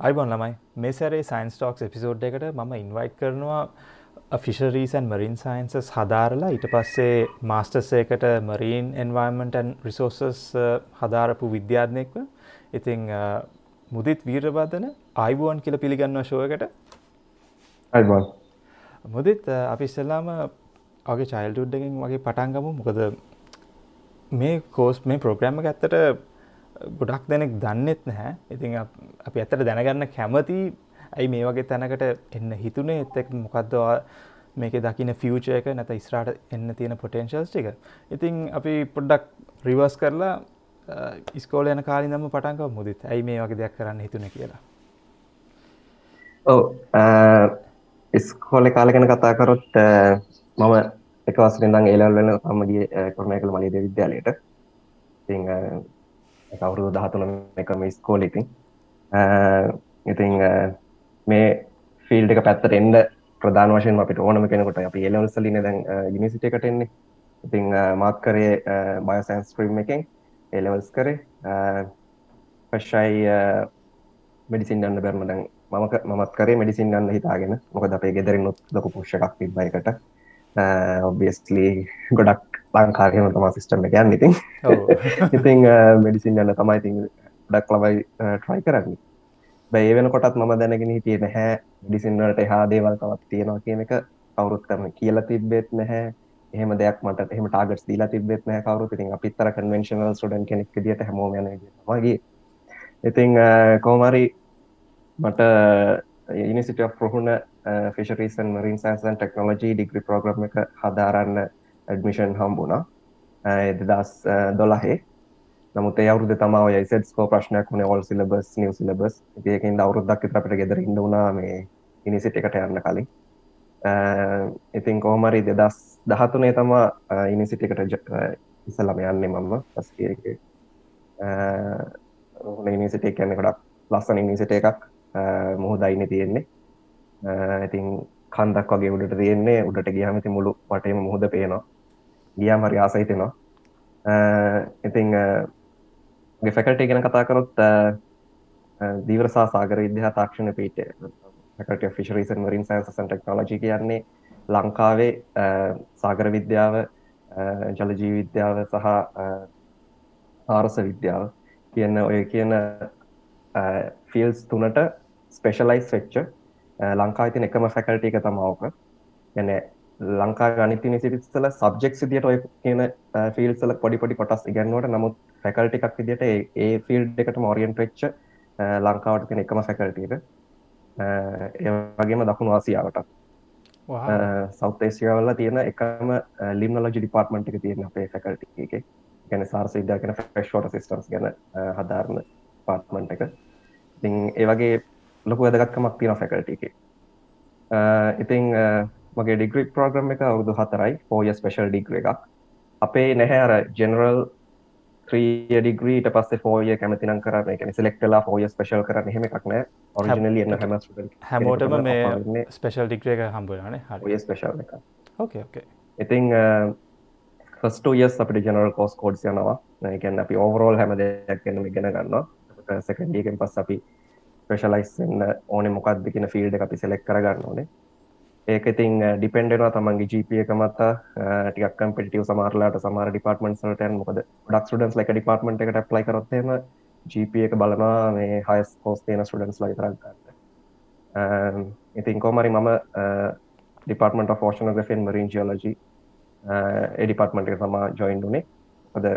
අයිබොන් ළමයි මේ සැරේ සයින්ස් ටෝක්ස් එපිසෝඩ් එකට මම ඉන්වයිට් කරනවා ෆිෂරීසන් මරින් සයින්සස් හදාරලා. ඊට පස්සේ මාස්ටර්ස් එකට මරීන් එන්වර්මන්ටන් රිසෝසස් හදාරපු විද්‍යාත්නෙක්ව ඉතිං මුදිත් වීරබදන අයිබුවන් කියල පිළිගන්න ශෝයකට අයිබන් මුදිත් අපි ඉස්සල්ලාම අගේ චයිල්ඩුඩ්ඩකින් වගේ පටන්ගමු මොකද මේ කෝස් මේ ප්‍රෝග්‍රෑම්ම ඇත්තට ගොඩක් දෙනෙක් දන්නෙත් නැහැ. ඉතින් අපි ඇත්තට දැනගන්න කැමති ඇයි මේ වගේ තැනකට එන්න හිතුනේ? එත්තෙක් මොකක්දවා මේක දකින ෆියච එක? නැත ඉස්රාට එන්න තියෙන පොටෙන්ශල්ස් ටික? ඉතින් අපි පොඩ්ඩක් රිවර්ස් කරලා ඉස්කෝල යන කාලි නම පටන්ක මුදිත්. ඇයි මේ වගේ දෙයක් කරන්න හිතුන කියලා? ඔව. ඉස්කෝල කාලගෙන කතා කරොත් මම එකවසරෙන්දං ඒලල් වෙන අම්මගේ කරනය කළ මලිද විද්‍යාලයට. ති කවුරුදු දහතුන එකම ස්කෝල ඉතින්. ඉතින් මේ ෆිල්ඩ එක පැත්තට එන්ඩ ප්‍රධාන වශයෙන් අපිට ඕනම කෙනකොට අප එලවසලින දැන් යුනිසිට එකටෙන්නේ ඉතිං මාත් කරේ බයසන්ස් ක්‍රීම් එකෙන් එලවල්ස් කරේ. පශ්ෂයි මෙඩිසින් ගන්න බැරම දැන් මමක මත් කරේ මෙඩිසින් ගන්න හිතාගෙන. මොකද අපේ ගෙදරින් නොත් ලොක පුෂ්කක් තිබ්බයකට ඔබියස්ලි ගොඩක් ලංකාරයම තමා සිිස්ටම් එක යන්න. ඉතින් ඉතිං මෙඩිසින් යන්න තමයි ඉතින් ඩක් ලබයි ට්‍රයි කරන්න. බැයි වෙන කොටත් මම දැනගෙන හිටිය නැහැ. ඩිසින්නට එහා දේවල් තවත් තියෙනවා කියන එක කවුරුත් කරන කියල තිබ්බෙත් නැහැ. එහෙම දෙයක් මට එහම ටාගට් දීලා තිබෙත් නෑ කවරු ඉතින් අපිත්තර කන්වෙන්ශනල් සුඩන් කෙනෙක් දිට හැමෝම මගේ ඉතිං කෝමරි මට ඉනිසිට ප්‍රහුණ ෆිෂරීසන් මරින් සෑසන් ටෙක්නෝලජී ඩිග්‍රි ප්‍රෝග්‍රම එක හදාරන්න ඇඩමිෂන් හම්බුණා. දෙදස් දොලහේ නමුත් අවුද තම සෙස්කෝ ප්‍රශ්නයක් වුණ ඔල් සිලබස් නිව සිලබස් ඒකින් අවුරුද්දක් අපට ගෙදර ඉඳුනා මේ ඉනිසිට එකට යන්න කලින්. ඉතින් කෝමරි දෙදස් දහතුනේ තමා ඉනිසිටිකට ඉසලම යන්නේ මම්ම පස්ක ඉනිසිටේ කියන්න ගොඩක් ලස්සන ඉනිසිට එකක්. මුහදයින තියෙන්නේ. ඉතින් කන්දක් වගේ උඩට තියෙන්නේ. උඩට ගියමති මුළු පටේම මුහද පේනවා. ගියා හරි ආසහිතෙනවා ඉතිං ෆැකල්ට ගැන කතා කරොත් දීවරසා සාගර විද්‍යා තාක්ෂණ පීට කට ෆිශරීසන් මරින් සන්සන් ටෙක්නෝලජි කියන්නේ ලංකාවේ සාගර විද්‍යාව ජලජී විද්‍යාව සහ ආරස විද්‍යාව කියන්න ඔය කියන ෆිල්ස් තුනට ස්පෙශලයිස් වෙච්ච ලංකා තින එකම ෆැකල්ට එක තමාවක ගැන ලංකා ගනිති සිරිස්සල සබ්ජෙක් සිදියට ඔය කියන ෆිල්සල පොඩිපොඩි කොටස් ඉගන්නවට නමුත් ෆැකල්ටි එකක් විදිට ඒ ෆිල්් එකට මෝරියන් ප්‍රච්ච ලංකාවට තින එකම ෆැකල්ටීක ඒ වගේම දකුණු ආසියාවට. සෞතේසියාවල්ල තියෙන එකම ලිම්නලජි ඩිපාර්ට්මන්ට් එක තියෙන අපේ ෆැකල්ටි එක. ගැන සාර්ස විද්‍යා ගැන ෆෙක්ෂෝට සිස්ටම්ස් ගැන හදාරණ පාර්ට්මන්ට් එක. ඉතින් ඒ වගේ ලොකු වැදගත්කමක් තියෙන ෆැකල්ටි එක. ඉතිං මගේ ඩිග්‍රි ප්‍රෝග්‍රම් එක අවුදු හතරයි. පෝය ස්පේෂල් ඩිග්‍ර එකක්. අපේ නැහැ අර ජෙනරල් ඩිග්‍රීට පස්සේ ෆෝය කැමතිනම් කරන එක සිලෙක්ටලා ෆෝය ස්පේෂල් කරන හෙම එකක් නෑ. ඔරිජිනල එන්න හැම හැමෝටම මේ ස්පේෂල් ඩිග්‍ර එක හම්බුවනේ හරි. ස්පේෂල් එක ඕකේ ඕකේ ඉතිං ෆස්ට යස් අපිට ජනරල් කෝස් කෝඩ්ස් යනවා. එකැන් අපි ඕවරෝල් හැම දෙයක් ගැනම ගෙන ගන්නවා සකඩියකෙන් පස් අපි ප්‍රශලයිස්න්න ඕන මොකක්ද කියන ෆිල්ඩ අපි සෙලෙක් කරගන්න ඕනේ ඒක ඉතින් ඩිපෙන්ඩෙනවා තමන්ගේ ජීප එක මත ටික් කම්පිටිව සමාරලාට සමාර ඩිපාර්ටමන්ට සල්ටන් මොකද ඩක් ඩන්ස් ලක ඩිපාර්ටමට එකට ප්ලයි කරොත්තේම ජීප එක බලනවා මේ හයිස් කෝස් තියෙන ස්ටඩන්ස් ලයි තරගන්න ඉතින් කෝමරි මම ඩිපාර්ටමට ෆෝෂනගෆෙන් මරීන් ජියලජි එඩිපාර්ටමට එක තමා ජොයින්ඩුනේ හොද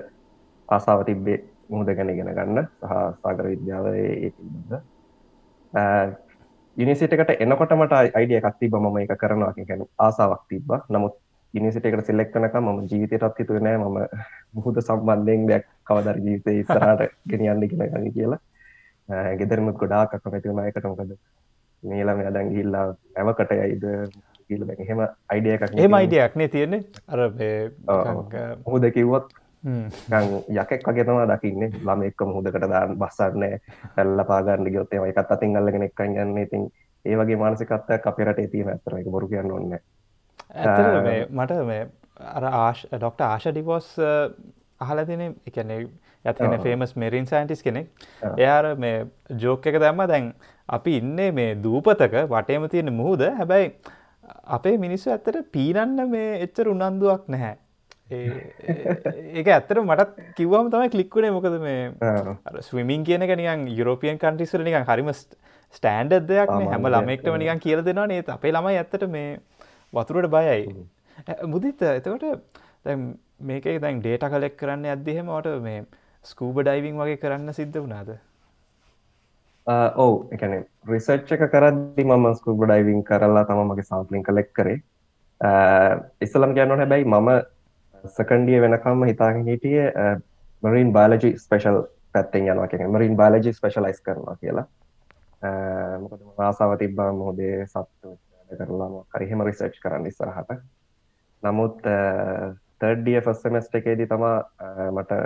ආසාාව තිබ්බේ මුහද ගැන ගෙන ගන්න සහ සාගර විද්‍යාව ඒ යනිසිටකට එනකොට මට අයිඩිය එකක් තිබ ම එක කරනවා ගැන ආසාාවක් තිබ නමුත් ඉනිසිටකට සිල්ලෙක්නක ම ජීවිතයටත් හිතුව නෑ ම මුහුද සම්බන්ධයෙන් දෙයක් කවදර ජීවිතය ඉස්සරට ගෙනියන්න ගෙන ගනි කියලා. ගෙදරමුත් ගොඩාක් කමැතිවුණ එකටමකද මේලම අදන් ගිල්ලා ඇවකට යයිද කියල හෙම අයිඩිය එකක් ඒම අයිඩියක් නේ තියෙන්නේ අර මුහුද කිව්වත් යකෙක් වගේතවා දකින්න. ළම එක්ක මුහදකට දාන්න බස්සන්න. පැල්ල පාගන්න ගොත්තේ එකත් අතින් අල්ලගෙන එක් ගන්න ඉතින් ඒ වගේ මානසිකත්වයක් අපිරට තියන ඇතර එක බොරු කියන්න ඔන්න මට මේ අර ආශ ඩොක්ට ආශ ඩිවෝස් අහල තින එකන ඇත්ගෙන ෆේමස් මෙරින් සයින්ටිස් කෙනෙක්. එයාර මේ ජෝක එක දැම්ම. දැන් අපි ඉන්නේ මේ දූපතක වටේම තියෙන මුහුද. හැබැයි අපේ මිනිස්සු ඇත්තට පීනන්න මේ එච්චර උනන්දුවක් නැහැ ඒක ඇත්තට මටත් කිව්වම තමයි කලික්කුණේ මොකද මේ ස්විමින් කියන නිකන් යුරෝපියන් කන්ටිස්වල නිකන් හරිම ස්ටෑන්ඩර් දෙයක් හැම ළමෙක්ටම නිකන් කියලා දෙනවා නේද අපේ ළමයි ඇත්තට මේ වතුරට බයයි. මුදිත් එතකොට මේකේ දැන් ඩේටා කලෙක්ට් කරන්න එහෙම ඔයාලට මේ ස්කූබ ඩයිවිං වගේ කරන්න සිද්ධ වුණාද? ඔව්. එකන රිසර්ච් එක කරද්දි මම ස්කූබ ඩයිවිං කරලා තම මගේ සාම්පලින් කලෙක් කරේ. ඉස්සලම් කියන්න හැබැයි මම සකන්ඩිය වෙනකම්ම හිතාගෙන හිටිය මරීන් බාලජි ස්පේෂල් පැත්තෙන් යනවා කියෙන මරීන් බාලජි ස්පේෂලයිස් කරනවා කියලා. මොකද ආසාව තිබ්බා මොහොදේ සත්තු කරලාම කරිහෙම රිසර්ච් කරන්න ඉස්සරහට. නමුත් තර්ඩිය ෆස් සෙමස්ට එකේදී තමා මට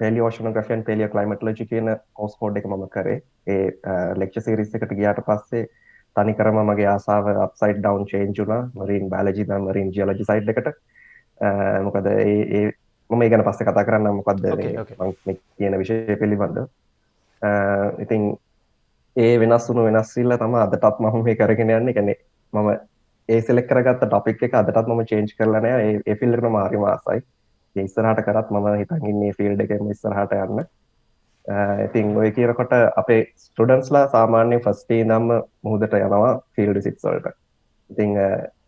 පෙලිෝෂන ග්‍රෆයන් පෙලිය කලයිමටලජි කියන කෝස් කෝඩ් එක මම කරේ. ඒ ලෙක්ෂ සිරිස් එකට ගියාට පස්සේ තනිකරම මගේ ආසාව අප්සයිඩ් ඩවන් චේන්ජුනා මරීන් බාලජි ද මරීන් ජියලජි සයිඩ් එකට. මොකද ඒ මම ගැන පස්ස කතා කරන්න මොකක්ද කියන විෂය පිළිබඳ. ඉතින් ඒ වෙනස් වුණු වෙනස්සිල්ල තම අදටත් මහම මේ කරගෙන යන්න. ගැනෙ මම ඒ සෙලෙක් කරගත්ත ටොපික් එක අදටත් මම චේන්ජ් කරලනය ඒ ෆිල්ලරම මාරි මාසයි. ඉස්සරහට කරත් මම හිතන්ගන්නේ ෆිල්ඩ එකම ඉස්සරහට යන්න. ඉතින් ඔය කියරකොට අපේ ස්ටඩන්ස්ලා සාමාන්‍ය ෆස්ටේ නම්ම මුහදට යනවා ෆිල්ඩ සික්සල්ට ඉතිං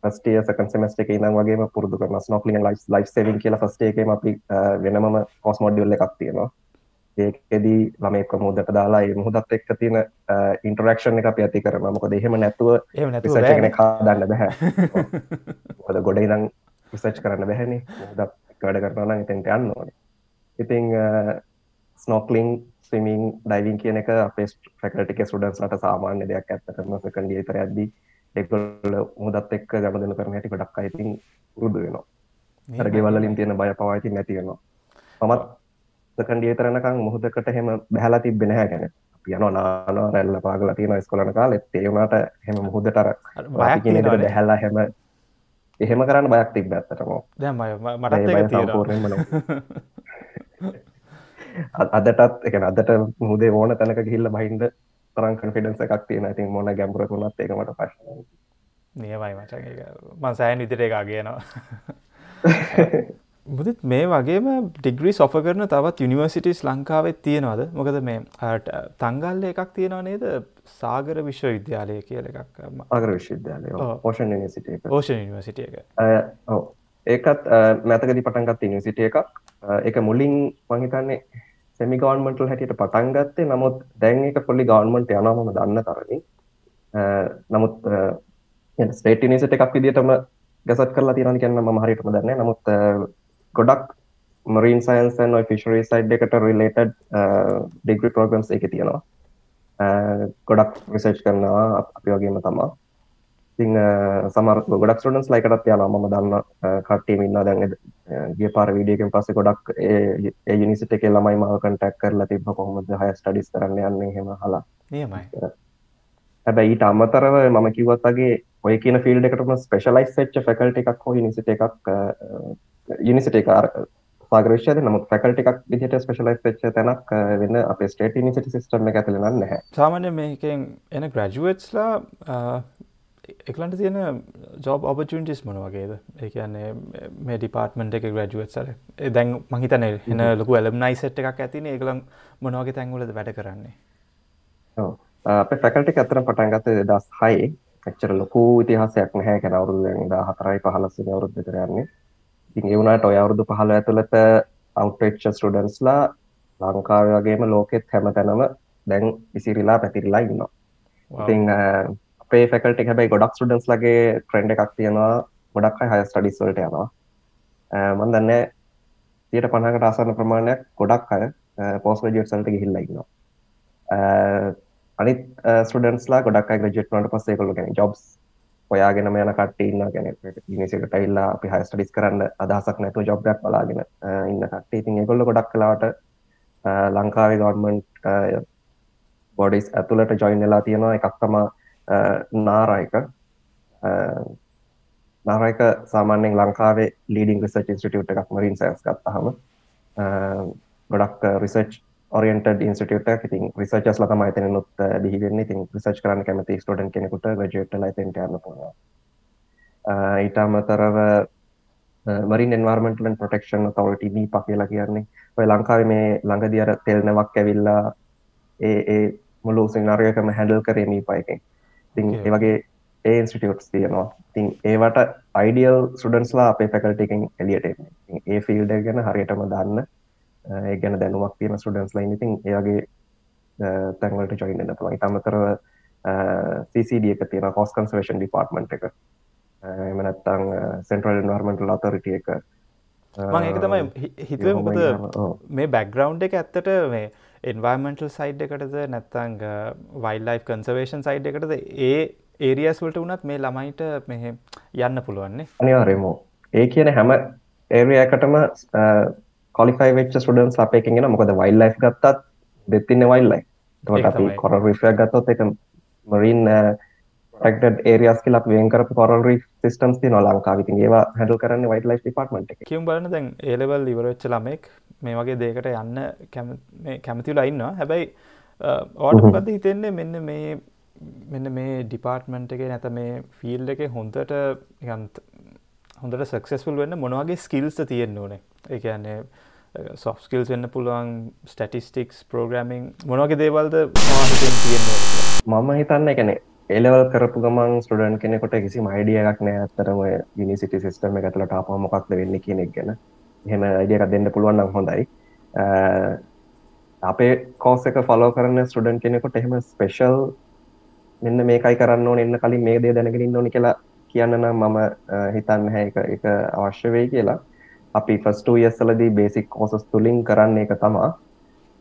ෆස්ටිය සකන් සෙමස්ට එක ඉනම් වගේ පුරදු කරන ස්නොක්ලින් ලයිස් ලයිස් සේවින් කියලා ෆස්ට එකම අපි වෙනම කොස් මොඩියල්ල එකක් තියෙනවා. ඒකෙදී ළමෙක් මුදට දාලා මුහදත් එක්ක තියෙන ඉන්ටරක්ෂන් එක අපි ඇති කරන මොකද එහෙම නැතුව ගෙන කාදන්න බැහැ මොද ගොඩ ඉදම් විසච් කරන්න බැහැනි මුදත් වැඩ කරන එතෙන්ට යන්න ඕන. ඉතිං ස්නොක්ලිං ස්විමිං ඩයිවින් කියන එක අපේ ෆැකටික සුඩන්ස්ලට සාමාන්‍ය දෙයක් ඇත්තටම සකන්ඩිය තර ඇදී එකොල්ල මුදත් එක්ක ගමදන කරන හැටි ගොඩක් අයිතින් පුරුදු වෙනවා. අරගේ වල්ලින් තියෙන බය පවායිති නැතිවෙනවා පමත් සකන්ඩිය තරනකං මුහදකට හෙම බැහලා තිබෙන හැ ගැන. යන නාන රැල්ල පාගල තියෙන ස්කොලන කාලෙත්. ඒවුණට හෙම මුහදටර බැහැල්ලා හැම එහෙම කරන්න බයක් තිබ ඇත්තටම. අදටත් එක අදට මුදේ ඕන තැනක ගිල්ල බහින්ද තරන් කන්ෆිඩන්ස එකක් තියෙන ඉතින් මොන ගැඹුරකුණත් ඒකමට පශන නියමයි මච. මසෑන් විදිර එකා කියනවා බුදත් මේ වගේම ඩිග්‍රී සොෆ කරන තවත් යුනිවර්සිටිස් ලංකාවෙත් තියෙනවාද? මොකද මේ තංගල්ල එකක් තියෙනවා නේද? සාගර විශ්ව විද්‍යාලය කියල එකක්. අගර විශ්වවිද්‍යාලය පෝෂන් නිසිට පෝෂණ නිවසිට එක. ඒකත් මැතකදි පටන්ගත් නිසිටිය එකක්. එක මුලින් මහිතන්නේ සෙමි ගවන්මටල් හැටියට පටන් ගත්තේ. නමුත් දැන් එක පොලි ගවන්මන්ට යනමම දන්න තරමින්. නමුත් ස්ටේට නිසට එකක් විදිටම ගසත් කරලා තිරන කියන්න ම හරිටම දන්න නමුත් ගොඩක් marine science and fishery side එකට රිලේටඩ් ඩිග්‍රි ප්‍රෝගම්ස් එක තියෙනවා. ගොඩක් විසේච් කරනවා අපි වගේම තමා. ඉතින් සමර ගොඩක් ස්ටඩන්ස් ලයිකටත් යන ම දන්න කට්ටීම ඉන්න දැන් ගිය පාර වීඩියකෙන් පස්සේ ගොඩක් ඒ යුනිසිට එක ළමයි මාව කටක් කරලා තිබ කොහොමද හය ස්ටඩිස් කරන්න යන්න හෙම හලා නියමයි හැබැයි ඊට අමතරව මම කිව්වත්ගේ ඔය කියන ෆිල්ඩ එකටම ස්පෙශලයිස් ච්ච ෆැකල්ට එකක් හෝ නිසිට එකක් යුනිසිට එක සාගරේෂයද නමුත් ෆැකල්ට එකක් විදිට ස්පෙශලයිස් ච්ච තැනක් වෙන්න අප ස්ටේට නිසිට සිස්ටම එක ඇතිලන්න නැහැ. සාමාන්‍ය මේකෙන් එන ග්‍රජුවට්ස්ලා එකලන්ට තියෙන ජොබ් ඔපචටිස් මොන වගේද? ඒකන්නේ මේ ඩිපාර්ටමට එක ග්‍රජුවට් සර දැන් මහිතන එන ලොකු ඇලම් නයිසට් එකක් ඇතින. ඒකලම් මොනවගේ තැන්වලද වැඩ කරන්නේ? අප ෆැකල්ටි ඇතර පටන්ගත දස් හයි. එච්චර ලොකු ඉතිහාසයක් නැහැ. කැන අවුරුදු දා හතරයි පහලස්සන අවුරුද්ධ කරන්නේ ඉතින් ඒවුණට ඔය අවුරුදු පහල ඇතුළත අවට්ච ස්ටඩන්ස්ලා ලංකාව වගේම ලෝකෙත් හැම තැනම දැන් ඉසිරිලා පැතිරිලා ඉන්නවා. ඉතිං අපේ ෆැකල්ට හැබයි ගොඩක් ටඩන්ස් ලගේ ට්‍රෙන්ඩ එකක් තියෙනවා. ගොඩක් හය ස්ටඩිස්වලට යනවා. මන් දන්න තියට පණකට ආසන්න ප්‍රමාණයක් ගොඩක් අය පෝස් ජට්සල්ට ගිහිල්ලයින්නවා අනිත් ස්ටඩන්ස්ලා ගොඩක් ග්‍රජෙට්නට පස්සේ කොළු ගැන ජොබ්ස් ඔයාගෙන යන කටන්න ගැන නිසිකට ඉල්ලා අපි හය ස්ටඩිස් කරන්න අදහසක් නැතු ජොබ්යක් බලාගෙන ඉන්න කටේ ඉතින් එකොල්ල ගොඩක් කලාට ලංකාවේ ගවර්මන්ට් බොඩිස් ඇතුළට ජොයින්ලා තියෙනවා. එකක් තමා නාරයික. නාරයික සාමාන්‍යෙන් ලංකාවේ ලීඩිං රිසර්ච් ඉන්ස්ටිටියුට් එකක් මරින් සයන්ස් ගත්තහම ගොඩක් රිසර්ච් ඔරියන්ට ඉන්ස්ටියට ඉතින් රිසර්චස් ලතම අතන නොත් බිහිවෙන්න ඉතින් රිසර්ච් කරන්න කැමති ස්ටඩන් කෙනෙකුට ගජට ලයිතන්ට යන්න පුුණ ඊට අමතරව මරින් එන්වර්මටලන් ප්‍රටක්ෂන් තවට දී ප කියලා කියන්නේ. ඔය ලංකාව මේ ළඟදි අර තෙල්නවක් ඇවිල්ලා ඒ ඒ මුළු සිනාරයකම හැඩල් කරේමී පයකෙන් තින් ඒ වගේ ඒ ඉන්ස්ටිටියට්ස් තියෙනවා. තින් ඒවට අයිඩියල් සුඩන්ස්ලා අපේ පැකල්ටකින් එලියට ඒ ෆිල්ඩ ගැන හරියටම දන්න ඒ ගැන දැනුවක් තියෙන සුඩන්ස් ලයින් ඉතින් ඒගේ තැන්වලට චොයින්න පුළුවන්. තමතරව CCD එක තියෙන කොස් කන්සවේෂන් ඩිපාර්ට්මන්ට් එක. එම නැත්තං සෙන්ට්‍රල් ඉන්වර්මෙන්ටල් අතරිටිය එක. මං ඒක තමයි හිතුව මොකද මේ බැක්ග්‍රවන්් එක ඇත්තට මේ එන්වර්මෙන්ටල් සයිඩ් එකටද නැත්තං වයිල් ලයි් කන්සවේෂන් සයිඩ් එකටද ඒ ඒරියස් වලට වනත් මේ ළමයිට මෙහ යන්න පුළුවන්නේ අනිවාරයමෝ ඒ කියන හැම ඒරියකටම කොලිෆයි වෙච් ස්ටඩන්ස් අපේකෙන මොකද වයිල් ලයි් ගත්තත් දෙතින්න වයිල්ලයි තට අපි කොර රිෆයක් ගත්තොත් එක මරීන් ටක්ට ඒරියස් කියල වෙන් කර කොරල් සිස්ටම්ස් ති නොලංකා විතින් ඒවා හැඩල් කරන්න වයිට ලයි් ඩිපර්ට්මට කියම් බලන දැන් ඒලවල් ඉවරච්ච ළමෙක් මේ වගේ දේකට යන්න කැමතිලා ඉන්න හැබැයි ඕට පද හිතෙන්නේ? මෙන්න මේ මෙන්න මේ ඩිපාර්ට්මන්ට් එක නැත මේ ෆිල් එක හොඳට හොඳට සක්සෙස්ෆුල් වෙන්න මොනවගේ ස්කිල්ස් තියෙන්න්න ඕනේ? එකන්නේ සොෆ්ස්කිල්ස් වෙන්න පුළුවන් ස්ටටිස්ටික්ස් ප්‍රෝග්‍රමිං මොනවගේ දේවල්ද මම හිතන්න එකන එලවල් කරපු ගමන් ස්ටඩන් කෙනෙකොට කිසි මයිඩිය එකක් නෑ ඇත්තරම යනිසිටි සිස්ටම එකතුලට අප මොකක්ද වෙන්න කෙනෙක් ගැන. එහෙම අයිඩියක දෙන්න පුළුවන්නම් හොඳයි. අපේ කෝස එක ෆලෝ කරන ස්ටඩන් කෙනෙකොට එහෙම ස්පෙශල් මෙන්න මේකයි කරන්න ඕන එන්න කලින් මේ දේ දැනගෙන ඕනි කියලා කියන්න නම් මම හිතන්න හැ. එක එක අවශ්‍ය වෙයි කියලා. අපි ෆස්ට යස්සලදී බේසික් කෝසස් තුළින් කරන්න එක තමා.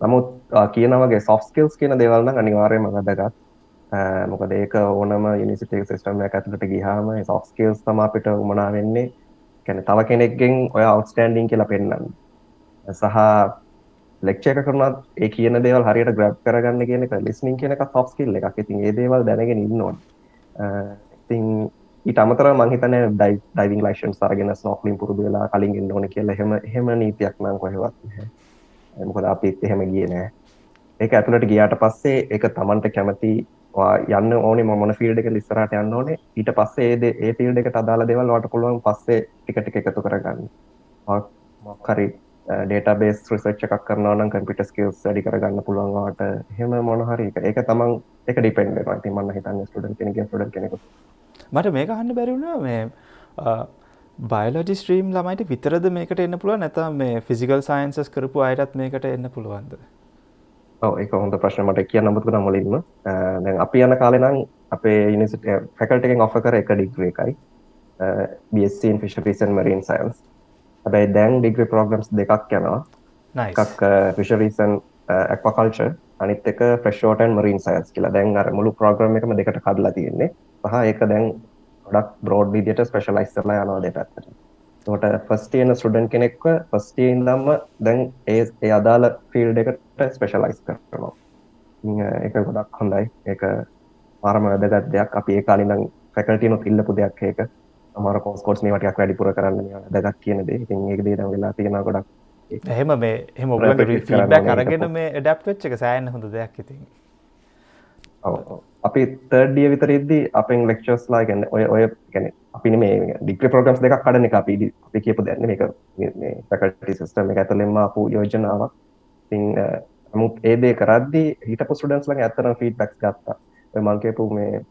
නමුත් කියනවගේ සොෆ්ස්කල්ස් කියන දෙවල්න අනිවාරයම වැදගත්. මොකද ඒක ඕනම යනිසිටේ සිස්ටම ඇතුලට ගිහාම සොෆ්ස්කල්ස් තම අපිට උමනා වෙන්නේ. කැන තව කෙනෙක්ගෙන් ඔය අවස්ටන්ඩිං කියලා පෙන්න්න සහ ලෙක්ෂක කරුණත් ඒ කියන දේවල් හරියට ග්‍රබ් කරගන්න කියන එක ලිස්නින් කියනක සොෆ්ස්කිල් එකක්. ඉතින් ඒ දේවල් දැනගෙන ඉන්නවා ඉතින් ඊට අමතර මංහිතන ඩයි ඩයිවිං ලයිෂන් සරගෙන ස්නෝක්ලින් පුරුදු වෙලා කලින් ඕන කියලා. හෙම හෙම නීතියක් නම් කොහෙවත් මොකද අපිත් එහෙම ගිය නෑ ඒක ඇතුළට ගියාට පස්සේ එක තමන්ට කැමති යන්න ඕන මොන ෆිල්ඩ එක ලිස්සරට යන්න ඕනේ. ඊට පස්සේ ඒද ඒ ෆිල්ඩ එක අදාලා දෙවල් වට පුළුවන් පස්සේ ටිකට එකතු කරගන්න. මොක්කරි ඩේටබේස් රිසච්ච එකක් කරනවනම් කම්පිට ස්කල්ස් වැඩි කරගන්න පුළුවන්වාට හෙම මොනහරි ඒක තමන් එක ඩිපෙන්ඩ ති මන්න හිතන්න ස්ටඩන් කෙනෙක ටඩ කෙනෙකු මට මේක හන්න බැරිවුණා මේ බයිලෝජි ස්ට්‍රීම් ළමයිට විතරද මේකට එන්න පුළුව නැත මේ ෆිසිකල් සයින්සස් කරපු අයටත් මේකට එන්න පුළුවන්ද? ඒක හොඳ ප්‍රශ්න. මට කිය නමුතුන මුලින්ම. දැන් අපි යන කාලෙනම් අපේ යනිසිට ෆැකල්ට එකෙන් ඔෆ කර එක ඩිග්‍ර එකයි. බස්න් ෆිෂපිසන් මරීන් සයින්ස් හැබැයි දැන් ඩිග්‍රී ප්‍රෝග්‍රම්ස් දෙකක් යනවා. එකක් ෆිෂරීසන් ඇක්වකල්ච අනිත් එක ෆ්‍රෙෂෝටන් මරීන් සයස් කියලා. දැන් අර මුළු ප්‍රෝග්‍රම් එකම දෙකට කඩලා තියෙන්නේ. පහ ඒක දැන් ගොඩක් බ්‍රෝඩ් විදියට ස්පෙෂලයිස්ලා යනවා දෙපැත්තට තොට ෆස්ටියන ස්ටඩන් කෙනෙක්ව ෆස්ටියෙන් දම්ම දැන් ඒ ඒ අදාළ ෆිල්ඩ එකට ස්පෙෂලයිස් කරනවා. එක ගොඩක් හොඳයි. ඒක පාරම වැදගත් දෙයක්. අපි ඒ කාලිනම් ෆැකල්ටියනොත් ඉල්ලපු දෙයක් ඒක. අමර කෝස්කෝට් මේටයක් වැඩිපුර කරන්න දගක් කියනද ඉතින් ඒක දේ වෙලා තියෙන ගොඩක්. එහෙම මේ එහෙම ඔබ කරගෙන මේ ඩැප් වෙච්ච එක සෑන් හොඳ දෙයක් ඉතින් අපි තර්ඩිය විතරිද්දි අපෙන් ලෙක්චර්ස්ලා ගැන ඔය ඔය ගැන අපි මේ ඩික්්‍ර ප්‍රගම්ස් දෙක් කඩන එක අපි අපි කියපු දැන්න එක පැකටි සිස්ටම එක ඇතලෙම අපපු යෝජනාවක්. තිං නමුත් ඒදේ කරද්දි හිට පුස්ටඩන්ස්ලගේ ඇත්තන ෆීඩ් බැක්ස් ගත්තා. මංකේපු මේ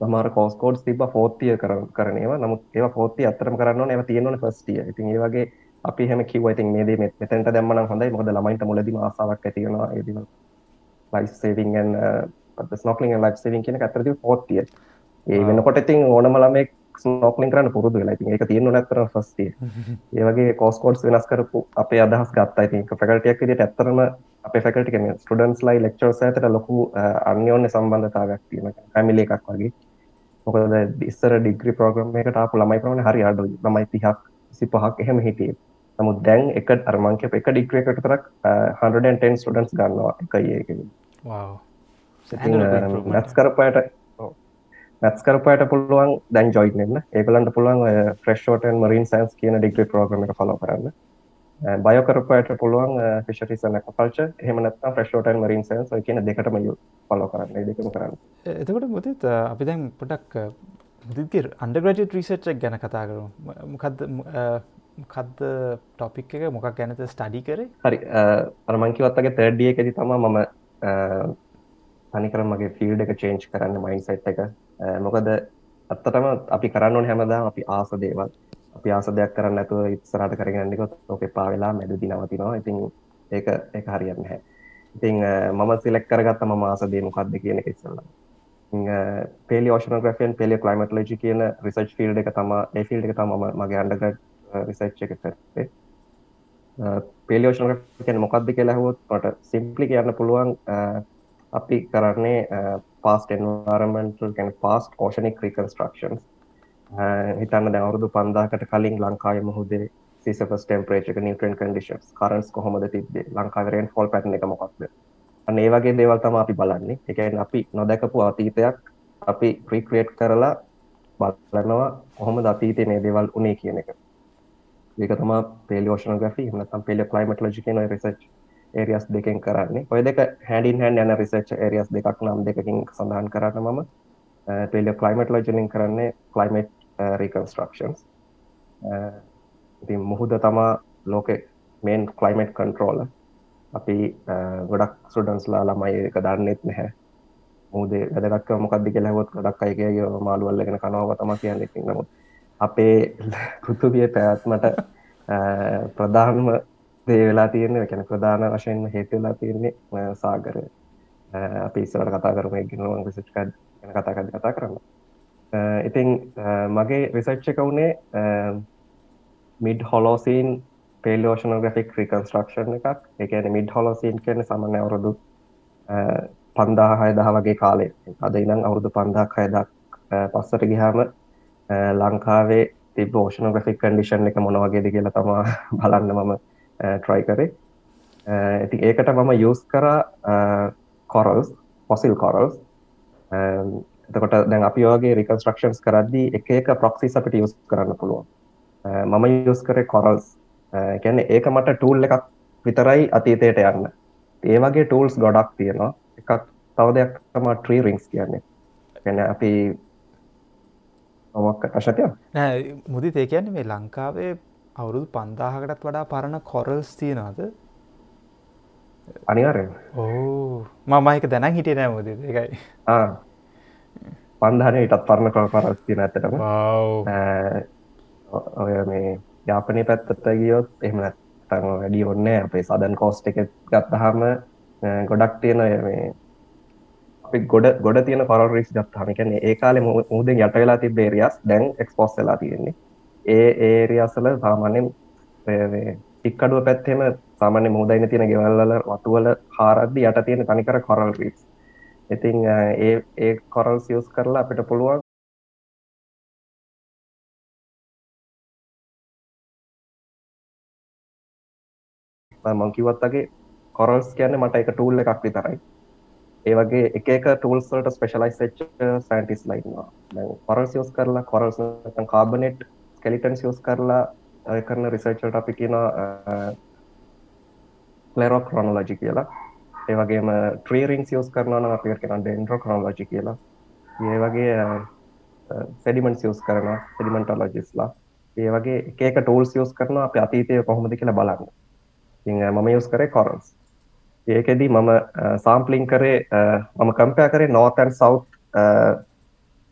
සමහර කෝස්කෝඩ් තිබ ෆෝතිය කර කරනවා නමුත් ඒ ෆෝතිය අතරම කරන්න ඒව තියෙනවන ෆස්ටිය ඉතින් ඒ වගේ අපි හැම කිව ඉතින් මේද මෙතැන්ට දැම්මන හොඳයි. මොද ළමයින්ට මුලදීම ආසාවක් ඇතිවෙනවා ඒදිම ලයිස් සේවිංගන් ස්නොක්ලින් ලයි් සේවින් කියන ඇතරද ෆෝතිය ඒ වෙනකොට ඉතින් ඕනම ළමෙක් ස්නෝක්ලින් කරන්න පුරුදු වෙලා ඉතින් ඒක තියෙන නැතර ෆස්ටිය ඒ වගේ කෝස්කෝඩ්ස් වෙනස් කරපු අපේ අදහස් ගත්තා. ඉතින් ෆැකල්ටියක් විදිහට ඇත්තරම අපේ ෆැකල්ටි කියන්නේ ස්ටුඩන්ට්ස් ලයි ලෙක්චර්ස් අතර ලොකු අන්‍යෝන්‍ය සම්බන්ධතාවයක් තියෙනවා ෆැමිලි එකක් වගේ. මොකද ඉස්සර ඩිග්‍රි ප්‍රෝග්‍රම් එකට ආපු ළමයි ප්‍රමාණය හරි අඩුයි ළමයි 30ක් 25ක් එහෙම හිටියේ. නමුත් දැන් එක අර මං කියපු එක ඩිග්‍රී එකකට විතරක් 110 ස්ටුඩන්ට්ස් ගන්නවා. එක එකකින් wow මැත්ස් කරපයට මැත්ස් කරපයට පුළුවන් දැන් ජොයින් වෙන්න. ඒගොල්ලන්ට පුළුවන් ඔය fresh short and marine science කියන ඩිග්‍රී ප්‍රෝග්‍රෑම් එක ෆලෝ කරන්න. බයෝකරපයට පුළුවන් ෆිෂරිසන කල්ච හෙමනත් ෆ්‍රශ්ෝටන් මරින් සන්ස් කියන දෙකටම යු පලෝ කරන්න. දෙකම කරන්න. එතකොට මුදත් අපි දැන් පොඩක් මුදිගේ අන්ඩග්‍රජට රීසච්චක් ගැන කතා කරු මොකක්ද මොකක්ද ටොපික් එක? මොකක් ගැනත ස්ටඩි කරේ? හරි. අරමංකිවත්තගේ තර්ඩිය එකති තම මම තනිකර මගේ ෆිල්ඩ එක චේන්ච් කරන්න මයින් සයිට් එක මොකද අත්තටම අපි කරන්න හැමදා අපි ආස දේවල්. අපි ආස දෙයක් කරන්න ඇතුව ඉස්සරට කරගන්නකොත් ඕක පාවෙලා මැදදි නවතිනවා ඉතින් ඒක එක හරියන්න හැ ඉතිං මම සිලෙක් කරගත්ත ම ආස දේ මොකක්ද කියන ඉස්සල්ලා. පේලි ෝෂනග්‍රෆයන් පෙලිය කලයිමටලජි කියන රිසර්ච් ෆිල්ඩ එක තම ඒ ෆිල්ඩ එක තම මගේ අන්ඩගඩ් රිසර්ච් එක කරේ පේලියෝෂන කියන මොකක්ද කියලා හොත් මට සිම්පලි කියන්න පුළුවන් අපි කරන්නේ පාස්ට එන්වාරමෙන්ටල් ගැන පාස්ට ඕෂනික් රිකන්ස්ට්‍රක්ෂන්ස් හිතන්න දැවරුදු පන්දාකට කලින් ලංකාය මුහුදේ සිසපස් ටෙම්පරේචක නිටන් කඩිෂස් කරන්ස් කොහොමද තිබේ ලංකාවරෙන් ෆොල් පැටන එක මොකක්ද? අන්න ඒ වගේ දේවල් තම අපි බලන්නේ. එකන් අපි නොදැකපු අතීතයක් අපි ප්‍රීක්‍රේට් කරලා බලනවා කොහොම අතීතය මේ දේවල් උනේ කියන එක. ඒක තම පේලියෝෂන ග්‍රෆි නතම් පෙලිය කලයිමට ලජි කියන රිසච් ඒරියස් දෙකෙන් කරන්නේ. ඔය දෙක හැඩින් හැන් යන රිසච් ඒරියස් දෙකක් නම් දෙකින් සඳහන් කරන්න මම. පෙලිය කලයිමට ලජනින් කරන්නේ කලයිමට් රීකන්ස්ට්‍රක්ෂන්ස් ඉති මුහුද තමා ලෝකෙ මේන් කලයිමට් කන්ට්‍රෝල අපි ගොඩක් සුඩන්ස්ලා ළමයි එක දන්නෙත් නැහැ. මුදේ වැදගත්ක මොකක්දි කියලහොත් ගොඩක් අයගේ මාළුවල්ලගෙන කනව තම කියන්න. ඉති නමුත් අපේ පෘතුවිය පැත්මට ප්‍රධානම දේ වෙලා තියෙන්නේ. කැන ප්‍රධාන වශයෙන්ම හේතුවෙලා තියෙන්නේ සාගර අපි ඉස්සවට කතා කරම ගෙනුවන් විසිට්කඩ් කතාකද කතා කරන්න ඉතින් මගේ රිසච්ච එක වුණේ මිඩ් හොලෝසීන් පේලෝෂනෝග්‍රෆික් රිකන්ස්ට්‍රක්ෂන් එකක්. එකන මිඩ් හොලෝසීන් කියන සමන අවුරුදු පන්දාහය දහ වගේ කාලේ. අද ඉනම් අවුරුදු පන්දාක් හයදක් පස්සට ගිහාම ලංකාවේ තිබ ෝෂනෝග්‍රෆික් කන්ඩිෂන් එක මොනවගේද කියලා තමා බලන්න මම Uh, ට්‍රයි කරේ. Uh, ඇති ඒකට මම යස් කර කොරල්ස් පොසිල් කොරල්ස් එතකොට දැන් අපි වගේ රිකන්ස්ට්‍රක්ෂන්ස් කරද්දී එක එක ප්‍රොක්සිස් අපිට යස් කරන්න පුළුවන්. Uh, මම යස් කරේ කොරල්ස් කියන්නේ ඒක මට ටූල් එකක් විතරයි අතීතයට යන්න. ඒ වගේ ටූල්ස් ගොඩක් තියෙනවා. එකක් තව දෙයක් තම ට්‍රී රිංස් කියන්නේ. ගැන අපි ඔමක් අශතය නෑ මුදි තේ කියන්නේ මේ ලංකාවේ අවුරුදු පන්දාහකටත් වඩා පරණ කොරල්ස් තියෙනවාද? අනිවාරය ඕ මමයික දැන හිටිය නෑ මුද එකයි පන්ධනය ඉටත් පරණ කළ පරස්තින ඇතටම ඔය මේ යාපනය පැත්තට ගියොත් එහෙම නැත්තං වැඩි ඔන්න අපේ සදන් කෝස්ට එක ගත්තහම ගොඩක් තියෙන මේ ගොඩ ගොඩ තියන පරරිස් ගත්හම කැන ඒ කාලෙ මුදෙන් යට වෙලා ති බේරියස් දැන් එක්ස්පෝස් වෙලා තියෙන්නේ ඒ ඒරියසල සාමාන්‍යෙන් ඉක්කඩුව පැත්තෙම සාමාන්‍ය මුදයින තියෙන ගෙවල්ල වතුවල හාරද්දි යට තියෙන තනිකර කොරල් රීස් ඉතින් ඒ ඒ කොරල් සියස් කරලා අපිට පුළුවන් මංකිවත්තගේ කොරල්ස් කියන්න මට එක ටූල් එකක් විතරයි. ඒ වගේ එක එක ටූල්ස්වලට ස්පෙශලයිස් ච්ච සයින්ටිස් ලයින්වා කොරල් සියස් කරලා කොරල්ස් කාබනෙට් කෙලිටන් සියස් කරලා කරන රිසර්චල්ට අපි කියන ලෙරෝ ක්‍රොනලජි කියලා ඒ වගේම ට්‍රීරිං සියස් කරනන අපිට කෙන ඩෙන්ඩ්‍රෝ ක්‍රෝලජි කියලා ඒ වගේ සෙඩිමෙන්ට් සියස් කරන සෙඩිමෙන්ටලජිස්ලා ඒ වගේ ඒක ටෝල් සියස් කරන අප අතීතය කොහොමද කියලා බලන්න ඉ මම යස් කරේ කොරන්ස් ඒකෙදී මම සාම්පලිං කරේ මම කම්පය කරේ නෝතන් සෞ්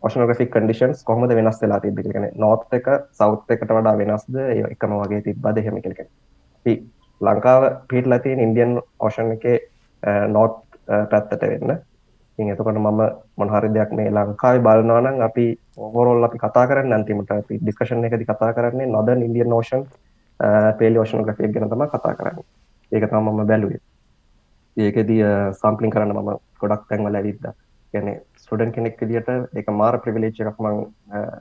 ඔෂනගෆික් කඩිෂන්ස් කොහොමද වෙනස් වෙලා තිබිගෙන නොත් එක සෞත් එකට වඩා වෙනස්ද? එකම වගේ තිබ්බද හෙම කෙලෙන ලංකාව පිට ලතින් ඉන්දියන් ඕෂන් එක නෝට් පැත්තට වෙන්න. ඉ එතකොට මම මොනහරි දෙයක් මේ ලංකායි බලනවානම් අපි ඕවරෝල් අපි කතා කරන්න අන්තිමට අපි ඩිස්කශන එකති කතා කරන්නේ නොද ඉන්දියන් නෝෂන් පේලි ෝෂන ග්‍රෆික් ගෙන තම කතා කරන්න. ඒක තම මම බැලුවේ. ඒකදී සම්පලින් කරන්න මම ගොඩක් තැන්වල ඇවිද්ද. ගැන ස්ටඩන් කෙනෙක් විදිට එක මාර ප්‍රවිලේච් එකක් මං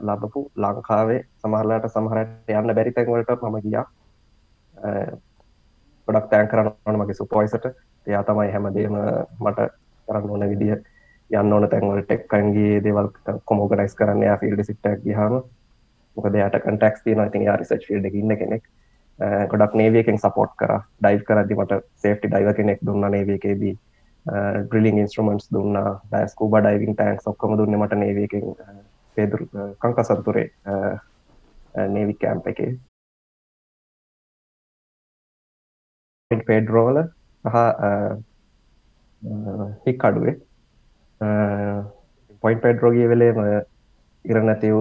ලබපු ලංකාවේ. සමහරලාට සමහරට යන්න බැරි තැන්වලට මම ගියා. ගොඩක් තෑන් කරන්න මගේ සුපොයිසට. එයා තමයි හැමදේම මට කරන්න ඕන විදිහ යන්න ඕන තැන්වල ටෙක්කන්ගේ දේවල් කොමෝගනයිස් කරන්න යා ෆිල්ඩ සිට්ටක් ගහම මොක දෙයට කටක් තින ඉතින් යා රිසච් ිල්ඩ ඉන්න කෙනෙක්. ගොඩක් නේවියකෙන් සපෝට් කර. ඩයි් කරදදි මට සේෆ්ටි ඩයිව කෙනෙක් දුන්න නේවකේදී ඩ්‍රිලිං ඉන්ස්ට්‍රමන්ස් දුන්න ඩයිස්කූබ ඩයිවිං ටෑන්ක් ඔක්කම දුන්න මට නේවකෙන් පේදුර කංක සතුරේ නේවි කෑම්ප එකේ. පේඩ්රෝල සහ uh, uh, හික් අඩුවේ. Uh, පොයින්් පෙඩ්රෝගිය වෙලේම ඉරනැතිව්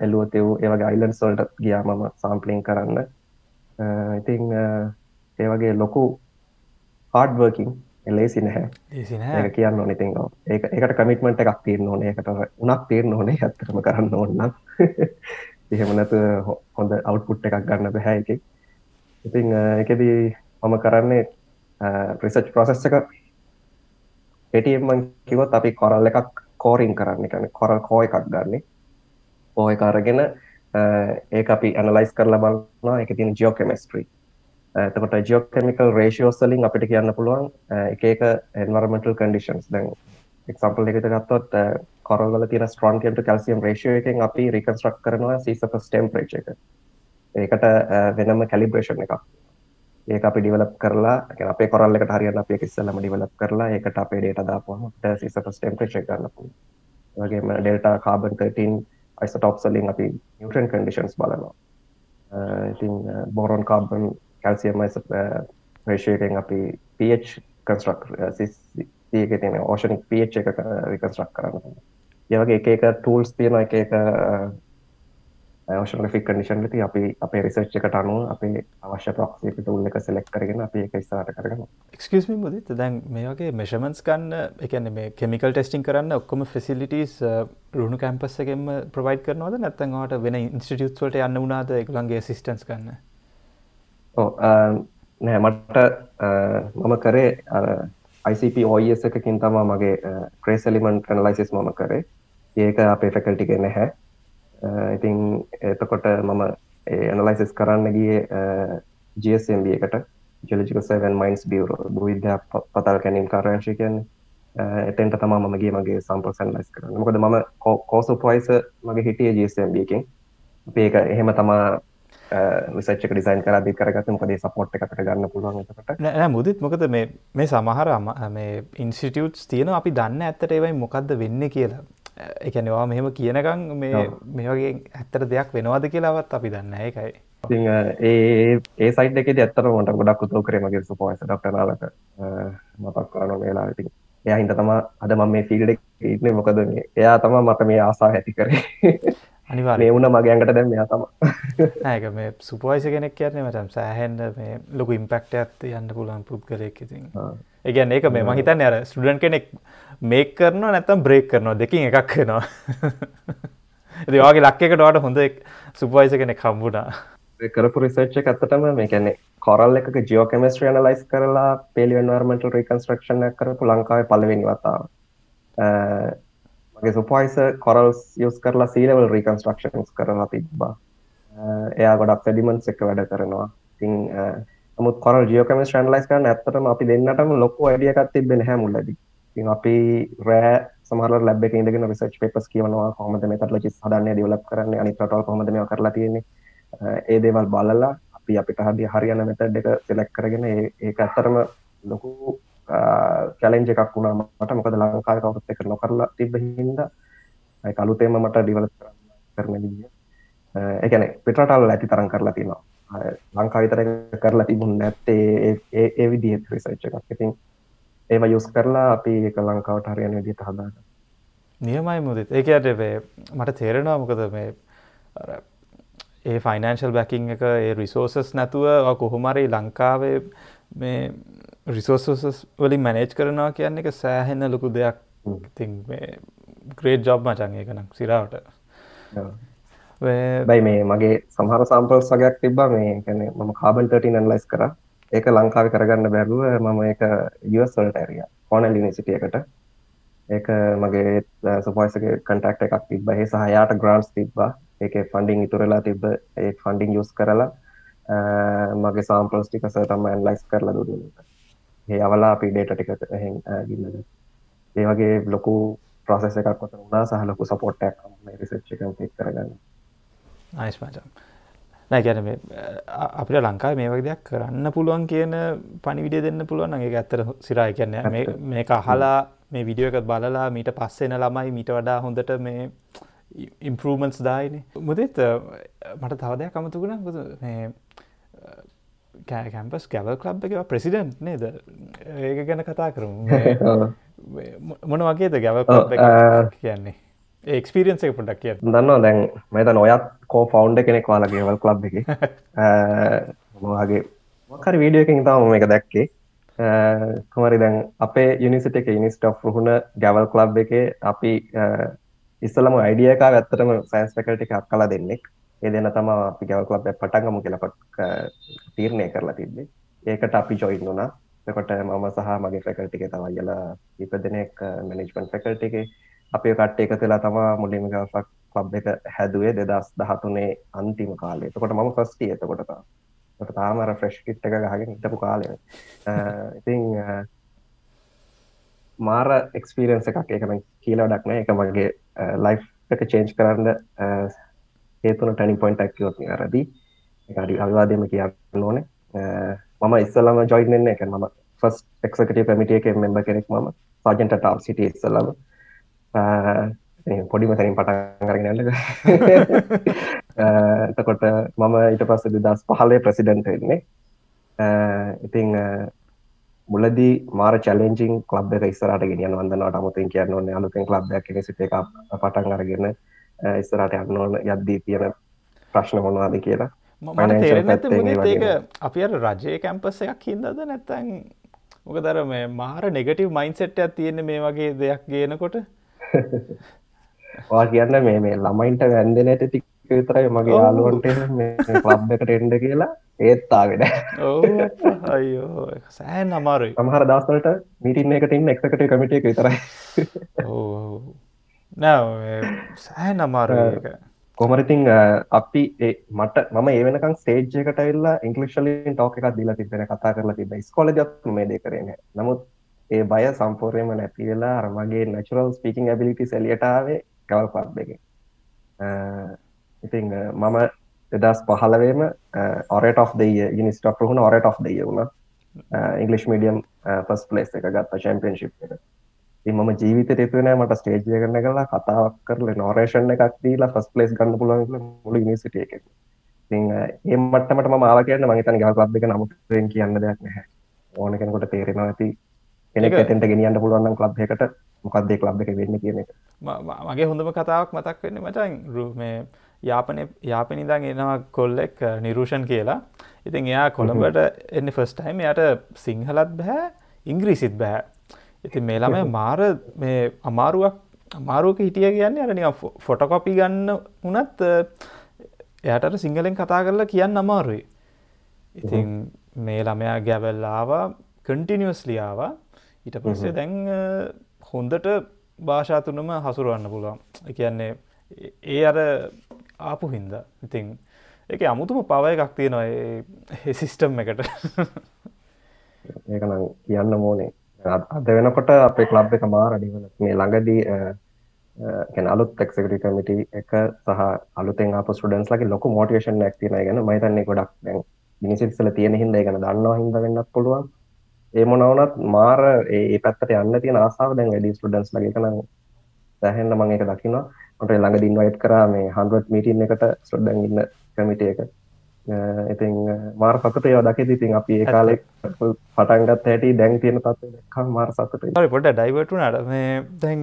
එල්ලුවතිව් ඒවගේ අයිලන් සොල්ට ගියා මම සාම්පලිං කරන්න. ඉතිං ඒ වගේ ලොකු හාඩ්වර්කින් එලේසි නැහැ ඒ කියන්න ඕනඉතින් ඒ එකට කමිටමට එකක් තිීරන්න ඕනේ එකට උනක් තීරන්න ඕනේ ඇත්තරම කරන්න ඕන්න එහෙම නැතු හොඳ අවට්පුට් එකක් ගන්න බැහැ එක ඉතිං එකදී මම කරන්නේ ප්‍රිසච් ප්‍රසෙස් එක පෙටියම්මන් කිවත් අපි කොරල් එකක් කෝරින් කරන්න කන කොරල් කෝ එකක් ගන්නේ ඕය කාරගෙන ඒ අපි ඇනලයිස් කරලා බලන්නවා එක තින ජියෝ කෙමස්ට්‍රී Uh, එතකොට ජියෝකමිකල් රේෂෝසලින් අපිට කියන්න පුළුවන් uh, එක එක එන්වර්මටල් කඩිෂන්ස් දැන් එක්සම්පල් එකට ගත්තොත් uh, කොරල්වල තියෙන ස්ට්‍රන්කන්ට කැල්සියම් රේෂෝ එකෙන් අපි රිකන්ස්ට්‍රක් කරනවා සීසප ස්ටම් ප්‍රේච් එක. ඒකට වෙනම කැලිබ්‍රේෂන් එකක්. ඒක අපි ඩිවලප් කරලා අපේ කොරල් එකට හරියන්න අපේ ඉස්සෙල්ලම ඩිවලප් කරලා ඒකට අපේ ඩේටා දාපුවම සිසපස් ටෙම්පරේචර් ගන්න පුළුවන්. වගේම ඩෙල්ටා කාබන් 13 අයිසොටොප්ස් වලින් අපි නියුට්‍රන් කන්ඩිෂන්ස් බලනවා. ඉතින් boron carbon calcium ratio uh, එකෙන් අපි pH කන්ස්ට්‍රක්ට් එක තියෙන ඕෂනික් pH එක uh, රිකන්ස්ට්‍රක්ට් කරන්න ඒ වගේ එක එක ටූල්ස් තියෙන එක එක ඕෂනෆික් කඩිෂන් ති අපි අපේ රිසර්ච් එකට අනුව අපේ අවශ්‍ය ප්‍රක්ෂේප තුල් එක සෙලෙක් කරගෙන අපි එක ස්ථාට කරගන්න එක්ස්කස්ම මුදත් දැන් මේ වගේ මෙෂමන්ස් කන්න එකන මේ කෙමිකල් ටෙස්ටිං කරන්න ඔක්කොම ෆෙසිලිටස් uh, රුණු කැම්පස් එකෙම ප්‍රවයිඩ් කරනවද? නැත්තන්වාට වෙන ඉන්ස්ටිටියුත්වලට යන්න වුණාද? එකළන්ගේ සිිස්ටන්ස් කන්න ඕ නෑ මට මම කරේ ICP ඔස් එකකින් තමා මගේ ක්‍රේසලිමන් කනලයිසිස් මම කරේ. ඒක අපේ ෆැකල්ටික නැහැ. ඉතින් එතකොට මම ඇනලයිසිස් කරන්න ගිය ජSMB එකට. ජලජික සවන් මයින්ස් බියවර බුවිද්‍යා පතල් කැනින් කාරංශය කියන්නේ. එතෙන්ට තමා මගේ මගේ සම්පල් සැන්ලයිස් කරන්න. මොකද මම කෝස පොයිස මගේ හිටිය ජSMB එකින්. අපේ එක එහෙම තමා විසච්චක ඩිසයින් කරදි කරගත මොකදේ සපොට් එකට ගන්න පුළුවන්කට නෑ මුදත් මොකද මේ සමහර මේ ඉන්සිටියුට්ස් තියෙන අපි දන්න ඇත්තට ඒවයි මොකක්ද වෙන්න කියලා. එකනවා මෙහෙම කියනකං මේ මේ වගේ ඇත්තර දෙයක් වෙනවාද කියලාවත් අපි දන්න එකයි ඒ ඒ සයිට එක ඇත්තර මොට ගොඩක් උතෝ කරේ මගේ සුපෝස ඩක්ටනාලක මතක් කරන වෙලා ඉතින් එයා හින්ද තම අද මම මේ ෆිල්ඩ ඉන්න. මොකද මේ එයා තම මට මේ ආසා ඇති කරේ අනිවා මේ වුණ මගේ ඇඟට දැම් මෙයා තම ඒක මේ සුපෝයිස කෙනෙක් කියන්නේ මටම් සෑහෙන්ඩ මේ ලොකු ඉම්පෙක්ට ඇත්ත යන්න පුළුවන් පුද්ගලයෙක් ඉතින්. ඒගැන් ඒක මේ මහිතන්න අර ස්ටඩන් කෙනෙක් මේක් කරනවා නැත්තම් බ්‍රේක් කරනවා දෙකින් එකක් වෙනවා. ඒවාගේ ලක්කෙකට වාට හොඳ සුපයිස කෙනෙක් හම්බුණා. කරපු රිසර්ච් ඇත්තටම මේ කැනෙ කොරල් එක ජියෝ කෙමස්ට්‍රිය නලයිස් කරලා පෙලියන්වර්මට රිකන්ස්ට්‍රක්ෂණ කරපු ලංකාව පලවෙනි වතාව මගේ සුපයිස කොරල්ස් යස් කරලා සීලවල් රිකන්ස්ට්‍රක්ෂන්ස් කරලා තිබ්බා. එයා ගොඩක් සෙඩිමන්ස් එක වැඩ කරනවා. තිං මුත් කොර ජියෝකම ට්‍රන්ලයිස් කරන්න ඇත්තටම අපි දෙන්නටම ලොක්ක අඩියකත් තිබෙන හැමුල්ලද ඉතින් අපි රෑ සමහර ලැබ් එක ඉඳගෙන රිසර්ච් පේපර්ස් කියවනවා කොහොමද මෙතඩ්ලොජිස් හදන්නේ ඩෙවලොප් කරන්නේ අනිත් රටවල් කොහොමද මේවා කරලා තියෙන්නේ. ඒ දේවල් බලලා අපි අපිට හරි හරියන මෙතඩ් එක සිලෙක්ට් කරගෙන ඒක ඇත්තටම ලොකු චැලෙන්ජ් එකක් වුණා මට. මොකද ලංකාවේ කවුරුත් එක නොකරලා තිබ්බ හින්දා ඒක අලුතෙන්ම මට ඩෙවලොප් කරන්න කරන විදිය ඒ කියන්නේ පිටරටවල ඇති තරම් කරලා තියෙනවා. ලංකා විතර කරලා තිබුණ නැත්තේ ඒ විදිහ රිසර්ච් එකක්. ඉතින් ඒව යුස් කරලා අපි එක ලංකාවට හරියන විදිහට හදාගන්න නියමයි මුදත්. ඒකට මට තේරෙනවා මොකද මේ ඒ ෆයිනන්ශල් බැකිං එක ඒ රිසෝසස් නැතුව කොහොමරි ලංකාවේ මේ රිසෝසස් වලින් මැනේජ් කරනවා කියන්න එක සෑහෙන්න ලොකු දෙයක්. ඉතින් ග්‍රේට් ජොබ් මචන් එකනම් සිරාවට. බයි මේ මගේ සහර සම්පල් සගයක් තිබ මේ කැන මම කාබන් 13 ලයිස් කර. ඒක ලංකාව කරගන්න බැරුව මම එක යවස්වලට ඇරිය. කොනල් නිසිටියකට ඒක මගේ සුපයිසක කටක්ට එකක් තිබ ඒ සහයාට ග්‍රන්ස් තිබ්බා. ඒක ෆන්ඩිං ඉතුරලා තිබ ඒ ෆන්ඩිං යස් කරලා මගේ සාම්පලස් ටික සටම ඇන්ලයිස් කරලා දුන්න. ඒ අවලා අපි ඩේට ටික ගින්නද? ඒ වගේ ලොකු ප්‍රසෙස එකක් ොත උනා සහලොකු සපොට්ටක් රිසච්ච කම්පික් කරගන්න. අයිස් මචම් නෑ ගැන අපිට ලංකාව මේ වගේ දෙයක් කරන්න පුළුවන් කියන පනිවිඩිය දෙන්න පුළුවන් ඒ ඇත්තර සිරා කියන්න මේ අහලා මේ විඩියෝ එකත් බලලා මීට පස්සෙන ළමයි මීට වඩා හොඳට මේ ඉම්පරමන්ස් දායින. මුදෙත් මට තවදයක් අමතුකුණ කැම්පස් ගැවල් කලබ් එක ප්‍රසිඩන්ට් නේද? ඒක ගැන කතා කරමු. මොන වගේද ගැවල් කියන්නේ? ඒක්ස්පිරියන්ස එක පොඩක් කිය දන්නවා දැන් මෙතන ඔයත් කෝ ෆවන්් කෙනෙක් වාලා ගෙවල් කලබ් එක. මොහගේ මකර වීඩියෝ එකින් තම එක දැක්කේ. කොමරි දැන් අපේ යුනිසිට එක ඉනිස්ට රුහුණ ගැවල් කලබ් එක අපි ඉස්සලම අයිඩියක ඇත්තටම සයින්ස් පැකල්ටි එකක් කලා දෙන්නෙක් ඒ දෙන්න තම අපි ගැවල් කලබ් පටන්ගමු කියලපට තීරණය කරලා තිබ්බේ. ඒකට අපි ජොයින් වුණා. එකොට මම සහ මගේ ෆැකල්ටි එක තමයි කියලා ඉප දෙනෙක් මැනේජ්මන්ට් ෆැකල්ටි එක අපේ කට්ට එක තුලා තමා මුලින්ම ගල්ෆක් ලබ් එක හැදුවේ දෙදස් දහතුනේ අන්තිම කාලේ. එතකොට මම ෆස්ටි එතකොට තාමර ෆ්‍රෙෂ් කිට් එක ගහගෙන හිටපු කාලය ඉතින් මාර එක්ස්පිරන්ස එකක්. එකම කියලා ඩක්න එක මගේ ලයි් එක චේන්ජ් කරන්න හේතුන ටැනි පොයින්ට් ඇක්කයොත් අරදී එකඩි අවිවාදයම කියන්න ඕනේ. මම ඉස්සල්ලම ජොයින්න එක මම ෆස් එක්කට පැමිටිය එක මෙම්බ කෙනෙක් මම සාජන්ට ටාල් සිට ඉස්සල්ලම. පොඩිම තැනින් පටන් කරගෙනට එතකොට මම ඊට පස්ස දස් පහලේ ප්‍රසිඩන්ට වෙන්නේ. ඉතිං මුලදී මාර චලෙන්ජිං ලබ් එක ඉස්සරට ගෙනියන් වන්දනට අමුතින් කියන්න ඕන්න අලුතෙන් ලබ්යක් සිට එක පටන් අරගෙන ඉස්සරට යන්න ඕන යද්දී තියෙන ප්‍රශ්න මොනවාද කියලා. මට තේරෙන ඒක අපි රජය කැම්පස එකක් හින්දද නැත්තැන් මොක දර මේ මාර නෙගටව මයින්සෙට්යක් තියෙන මේ වගේ දෙයක් ගේනකොට? වා කියන්න මේ මේ ළමයින්ට වැන්දනට ටික් විතරයි මගේ යාලුවන්ට ලබ් එකට එන්ඩ කියලා ඒත්තාගෙන අයෝ සෑන් අමාරුයි. සමහර දස්සලට මිටින්න එකට ඉන්න එක්කට කමිට එක විතරයි. නෑ සෑන් අමාරු කොමරිතින් අපි මට මම ඒවනකම් ස්ටේජ්කට එල්ලා ඉංගලිශ්ලින් ටෝක එකක් දීලා තිබෙන කතා කරලා තිබ ස්කොල ජත් මේ දේ කරන නමුත් ඒ බය සම්පූර්යම නැති වෙලා අරමගේ නැචුරල් ස්පීකින් ඇබිලිටි සැලියටාවේ කවල් පබ් එක. ඉතිං මම එදස් පහලවේම ඔරට of දෙය නිස්ට හුණ ඔරට of දෙය වුණ. ඉංගලිස් මඩියම් පස් පලේස් එක ගත්ත චම්පියන්ශිප් එක මම ජීවිත එතුවන මට ස්ටේජය කරන කලා කතාවක් කරල නොරේෂණ එකක් දීලා ෆස් පලේස් ගන්න පුලන් මුල නිසිට එක ඒ මටමට මාව කියන්න මහිතන ගල් ලබ් එක නමුතෙන් කියන්න දෙයක් නැහැ. ඕන කෙනකොට තේරෙනවා ඇති කෙනෙක් එතෙන්ට ගෙනියන්න පුළුවන් ලබ් එකට මොකක්දේ ලබ් එක වෙන්න කියන එක. මගේ හොඳම කතාවක් මතක් වෙන්න මචන් රුමේ යාපන යාපනිදං එනවා කොල්ලෙක් නිරූෂන් කියලා. ඉතින් එයා කොළඹට එන්න ෆස්ටයිම් යට සිංහලත් බැහැ ඉංග්‍රීසිත් බැහැ ඉතින් මේ ළමය මාර මේ අමාරුවක් අමාරුවක හිටිය කියන්න අරනි ෆොටකොපි ගන්න වනත් එයටට සිංහලෙන් කතා කරලා කියන්න අමාරුයි. ඉතින් මේ ළමයා ගැවල්ලාවා කටිනිියස්ලියාව ඊට පස්සේ දැන් හොන්දට භාෂාතුනම හසුරුවන්න පුළුවන්. කියන්නේ ඒ අර ආපු හින්ද. ඉතින් එක අමුතුම පවය එකක් තියෙනවා සිිස්ටම් එකට. ඒකනම් කියන්න මෝනේ අද වෙනකොට අපේ ලබ් එක මාරඩිවල මේ ළඟදී ගැන අලුත් එක්සකට කමිටි එක සහ අලුතෙන් අප ස්ටඩන්ස් ලගේ ලොක මෝටිවේෂන් ඇක්තින ගැන මයිතන්නේ ගොඩක් දැන් මිනිසිල්සල තියෙන හිද ගැන දන්නවා හිද වෙන්නත් පුළුවන්. ඒ මොනවනත් මාර ඒ පැත්තට යන්න තියෙන ආසාාව දැන් වැඩි ස්ටඩන්ස් ලගේ කන සැහෙන්න්න මං එක දකිනවා. මට ළඟ දින්වයිට් කරා මේ හන්ුවත් මීටන් එකට සොඩ්ඩන් ඉන්න කමිට එක. ඉතින් මාර සතුට යෝ දකෙ ඉතින් අපි ඒ කාලෙ පටන්ගත් හැටි දැන් තියෙන තත්ව දක්කා මාර සතුට පොට ඩයිවටු නට මේ දැන්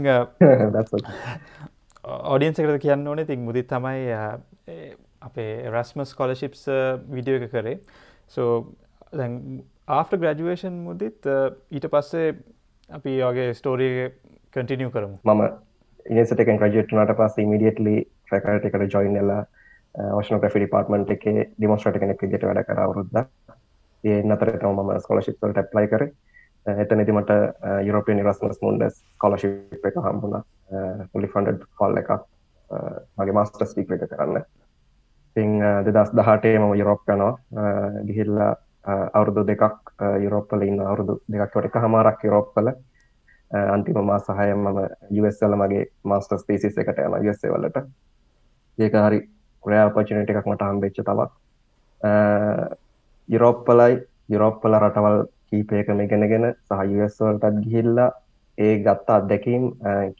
ඔඩියන්ස එකට කියන්න ඕනේ? තින් මුදිත් තමයි අපේ රස්මස් කොලශිප්ස් විඩියෝ එක කරේ. සෝ දැන් ආෆ්ට ග්‍රජුවේෂන් මුදිත් ඊට පස්සේ අපි වගේ ස්ටෝරිය කටිනිය කරමු. මම ඉනිසට එකෙන් ග්‍රජට්නට පස් ඉමිඩියටලි ෆැකට එකට ජොයින් එලා වශන ග්‍රෆි ඩිපාර්ටමන්ට් එක ඩිමොස්ට්‍රට කෙනෙක් විදිට වැඩ කර අවරුද්ද ඒ නතරතම ම ස්කොලශිප්වලට ඇප්ලයි කර. එත නිතිමට යුරපිය නිරස්මස් මුන්ඩස් කොලශිප් එක හම්බුණ. පුලි ෆන්ඩ කොල් එකක්. Uh, මගේ මස්ට ස්පීක් එක කරන්න. තිං uh, දෙදස් දහටේ මම යුරෝප් කනවා uh, ගිහිල්ලා අවුරුදු දෙකක් යුරෝප්පල ඉන්න අවුරුදු දෙකක්වට එක හමාරක් යුරෝප් කල අන්තිම මා සහයම මම යවස්සල මගේ මස්ටස් පිසිස් එකට යන යස්සේ වලට. ඒක හරි ක්‍රයා පචනට එකක් මට හම්බෙච්ච තවත්. යුරෝප්පලයි යුරෝප්පල රටවල් කීපයකම ඉගෙනගෙන සහයස්වලටත් ගිහිල්ලා ඒ ගත්ත අත්දැකීම්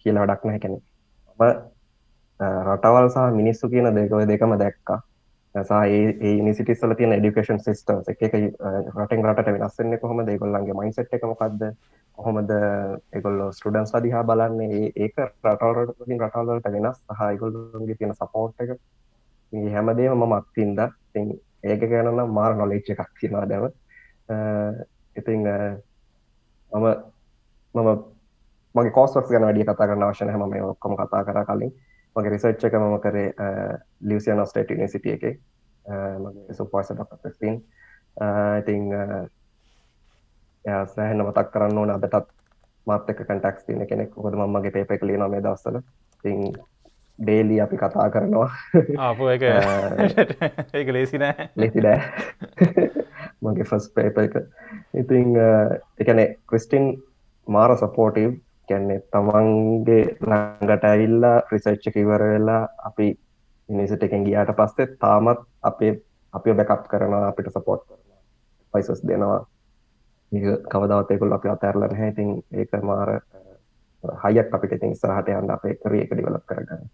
කියලා ඩක් නැහැ කැනෙ රටවල් සහ මිනිස්සු කියන දෙකව දෙකම දැක්කා. ඒ නිසිටිස්ල තියෙන ඩිකේෂන් සිස්ටම් එක රටෙන් රට වෙනස්සන්නේ කොහොම දෙගොල්ලන්ගේ මයින්සට් එක මොකක්ද කොහොමද එගොල්ලෝ ස්ටඩන්ස් අදිහා බලන්නේ? ඒක රටවලට රටවලට වෙනස් සහ ඉගොල්ලන්ගේ තියෙන සපෝට් එක. හැමදේම මම අත්තින්ද ඒක ගැනනම් මාර නොලෙච්ච එකක් තිෙනවා දැව ඉතිං මම මම මගේ කෝස්වක් ගැන වැඩිය කතා කරන්න අවශන හැම මේ ඔක්කොම කතා කර කලින්. මගේ රිසර්ච් එක මම කරේ ලියසියන් ස්ටේට නිසිටිය එක. මගේ සුපවාස ඩක්ටස්ටින් ඉතිං සෑහෙන මතක් කරන්න ඕන අදටත් මාතක කටක්ස් තින කෙනෙක්. ොද මගේ පේප එක ලියන මේ දස්සල තිං ඩේලි අපි කතා කරනවා. ආපු එක. ඒක ලේසි නෑ. ලෙසි නෑ. මගේ ෆස් පේප එක. ඉතිං එකනේ ක්‍රිස්ටින් මාර සපෝටව් කැන්නේ තමන්ගේ ළඟට ඇවිල්ලා රිසච්ච කිවර වෙලා අපි මිනිසට එකෙන් ගියාට පස්සේ තාමත් අපේ අපි බැකප් කරනවා අපිට සපෝට් කරන පයිසස් දෙනවා. කවදවතයකුල් අපි අතැරල නැහැ. ඉතින් ඒක මාර හයක් අපිට ඉතින් ස්රහට යන්න අපේ කරේ එක ඩිවලප් කරගන්න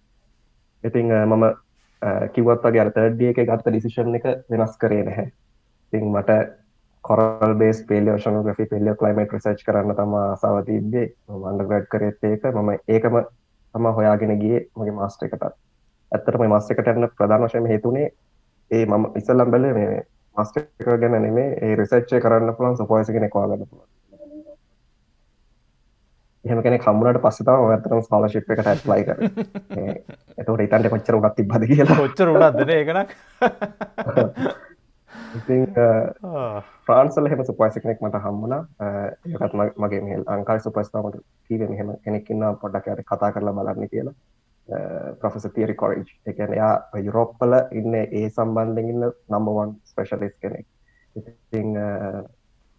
ඉතිං මම කිවත්වගේ අර්තඩිය එක ගත්ත ඩිසිෂන් එක වෙනස් කරේ නැහැ. තිං මට කොරල් බේස් පේලියෝෂන ග්‍රි පෙලිය කලයිමට රිසච් කරන්න තම සවතිබේ මන්ඩගඩ් කරෙත් ඒක. මම ඒකම තම හොයාගෙන ගිය මගේ මාස්ට එකටත්. ඇත්තටම මස්ට එකට යන්න ප්‍රධාන වශයෙන් හේතුනේ ඒ මම ඉස්සල්ලම් බැල මේ මස්ට එක ගැන නෙමේ ඒ රිසච්චය කරන්න පුළන් සපෝයසගෙන කවාගන්න පුළුවන්. එහෙම කෙනෙක් හම්බුනට පස්සේ තමයි ඇත්තටම ස්කෝලර්ෂිප් එකට ඇප්ලයි කරේ. එතකොට ඊටන්ට කොච්චර උඩක් තිබ්බද කියලා. කොච්චර උඩක්ද නේ ඒක නක්. ඉතින් ෆ්‍රාන්ස් වල එහෙම සුපර්වයිසර් කෙනෙක් මට හම්බුණා. ඒකත් මගේ මේ ලංකාවේ සුපර්ස්ටාර් මට කිව්වේ මෙහෙම කෙනෙක් ඉන්නවා පොඩ්ඩක් යාට කතා කරලා බලන්න කියලා. Professor Thierry Correge. කියන්නේ එයා යුරෝප් වල ඉන්නේ ඒ සම්බන්ධයෙන් ඉන්න නම්බර් 1 ස්පෙෂලිස්ට් කෙනෙක්. ඉතින්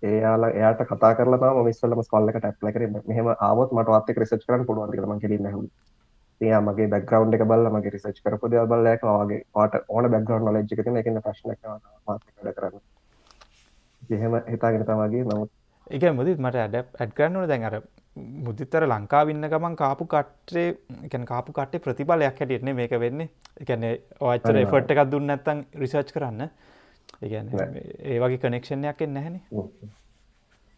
ඒයාල එයාට කතා කරලා මිස්වලම ස්කොල්ලකට ඇප්ලයි කරේ මෙහෙම ආවොත් මට වත් එක්ක රිසර්ච් කරන්න පුළුවන් කියලා මම කෙලින් ඇහුවා. එයා මගේ බෑග්ග්‍රවුන්ඩ් එක බලලා මගේ රිසර්ච් කරපු දේවල් බලලා ඒක ඔයාගේ ඔයාට ඕන බෑග්ග්‍රවුන්ඩ් නොලෙජ් එක තියෙන ඒකෙන් ප්‍රශ්නයක් නැහැ මාත් එක්ක වැඩ කරන්න. එහෙම හිතාගෙන තමයි නමුත් ඒක මුදිත් මට ඇඩ ඇඩ් කරන්න ඕනේ දැන් අර මුදිත්තර ලංකාව ඉන්න ගමන් කාපු කට්ටේ එකන කාපු කට්ටේ ප්‍රතිඵලයක් හැටියටනේ මේක වෙන්නේ. ඒ කියන්නේ ඔයච්චර එෆර්ට් එකක් දුන්නේ නැත්නම් රිසර්ච් කරන්න ඒ වගේ කනෙක්ෂණයක් නැහැනේ.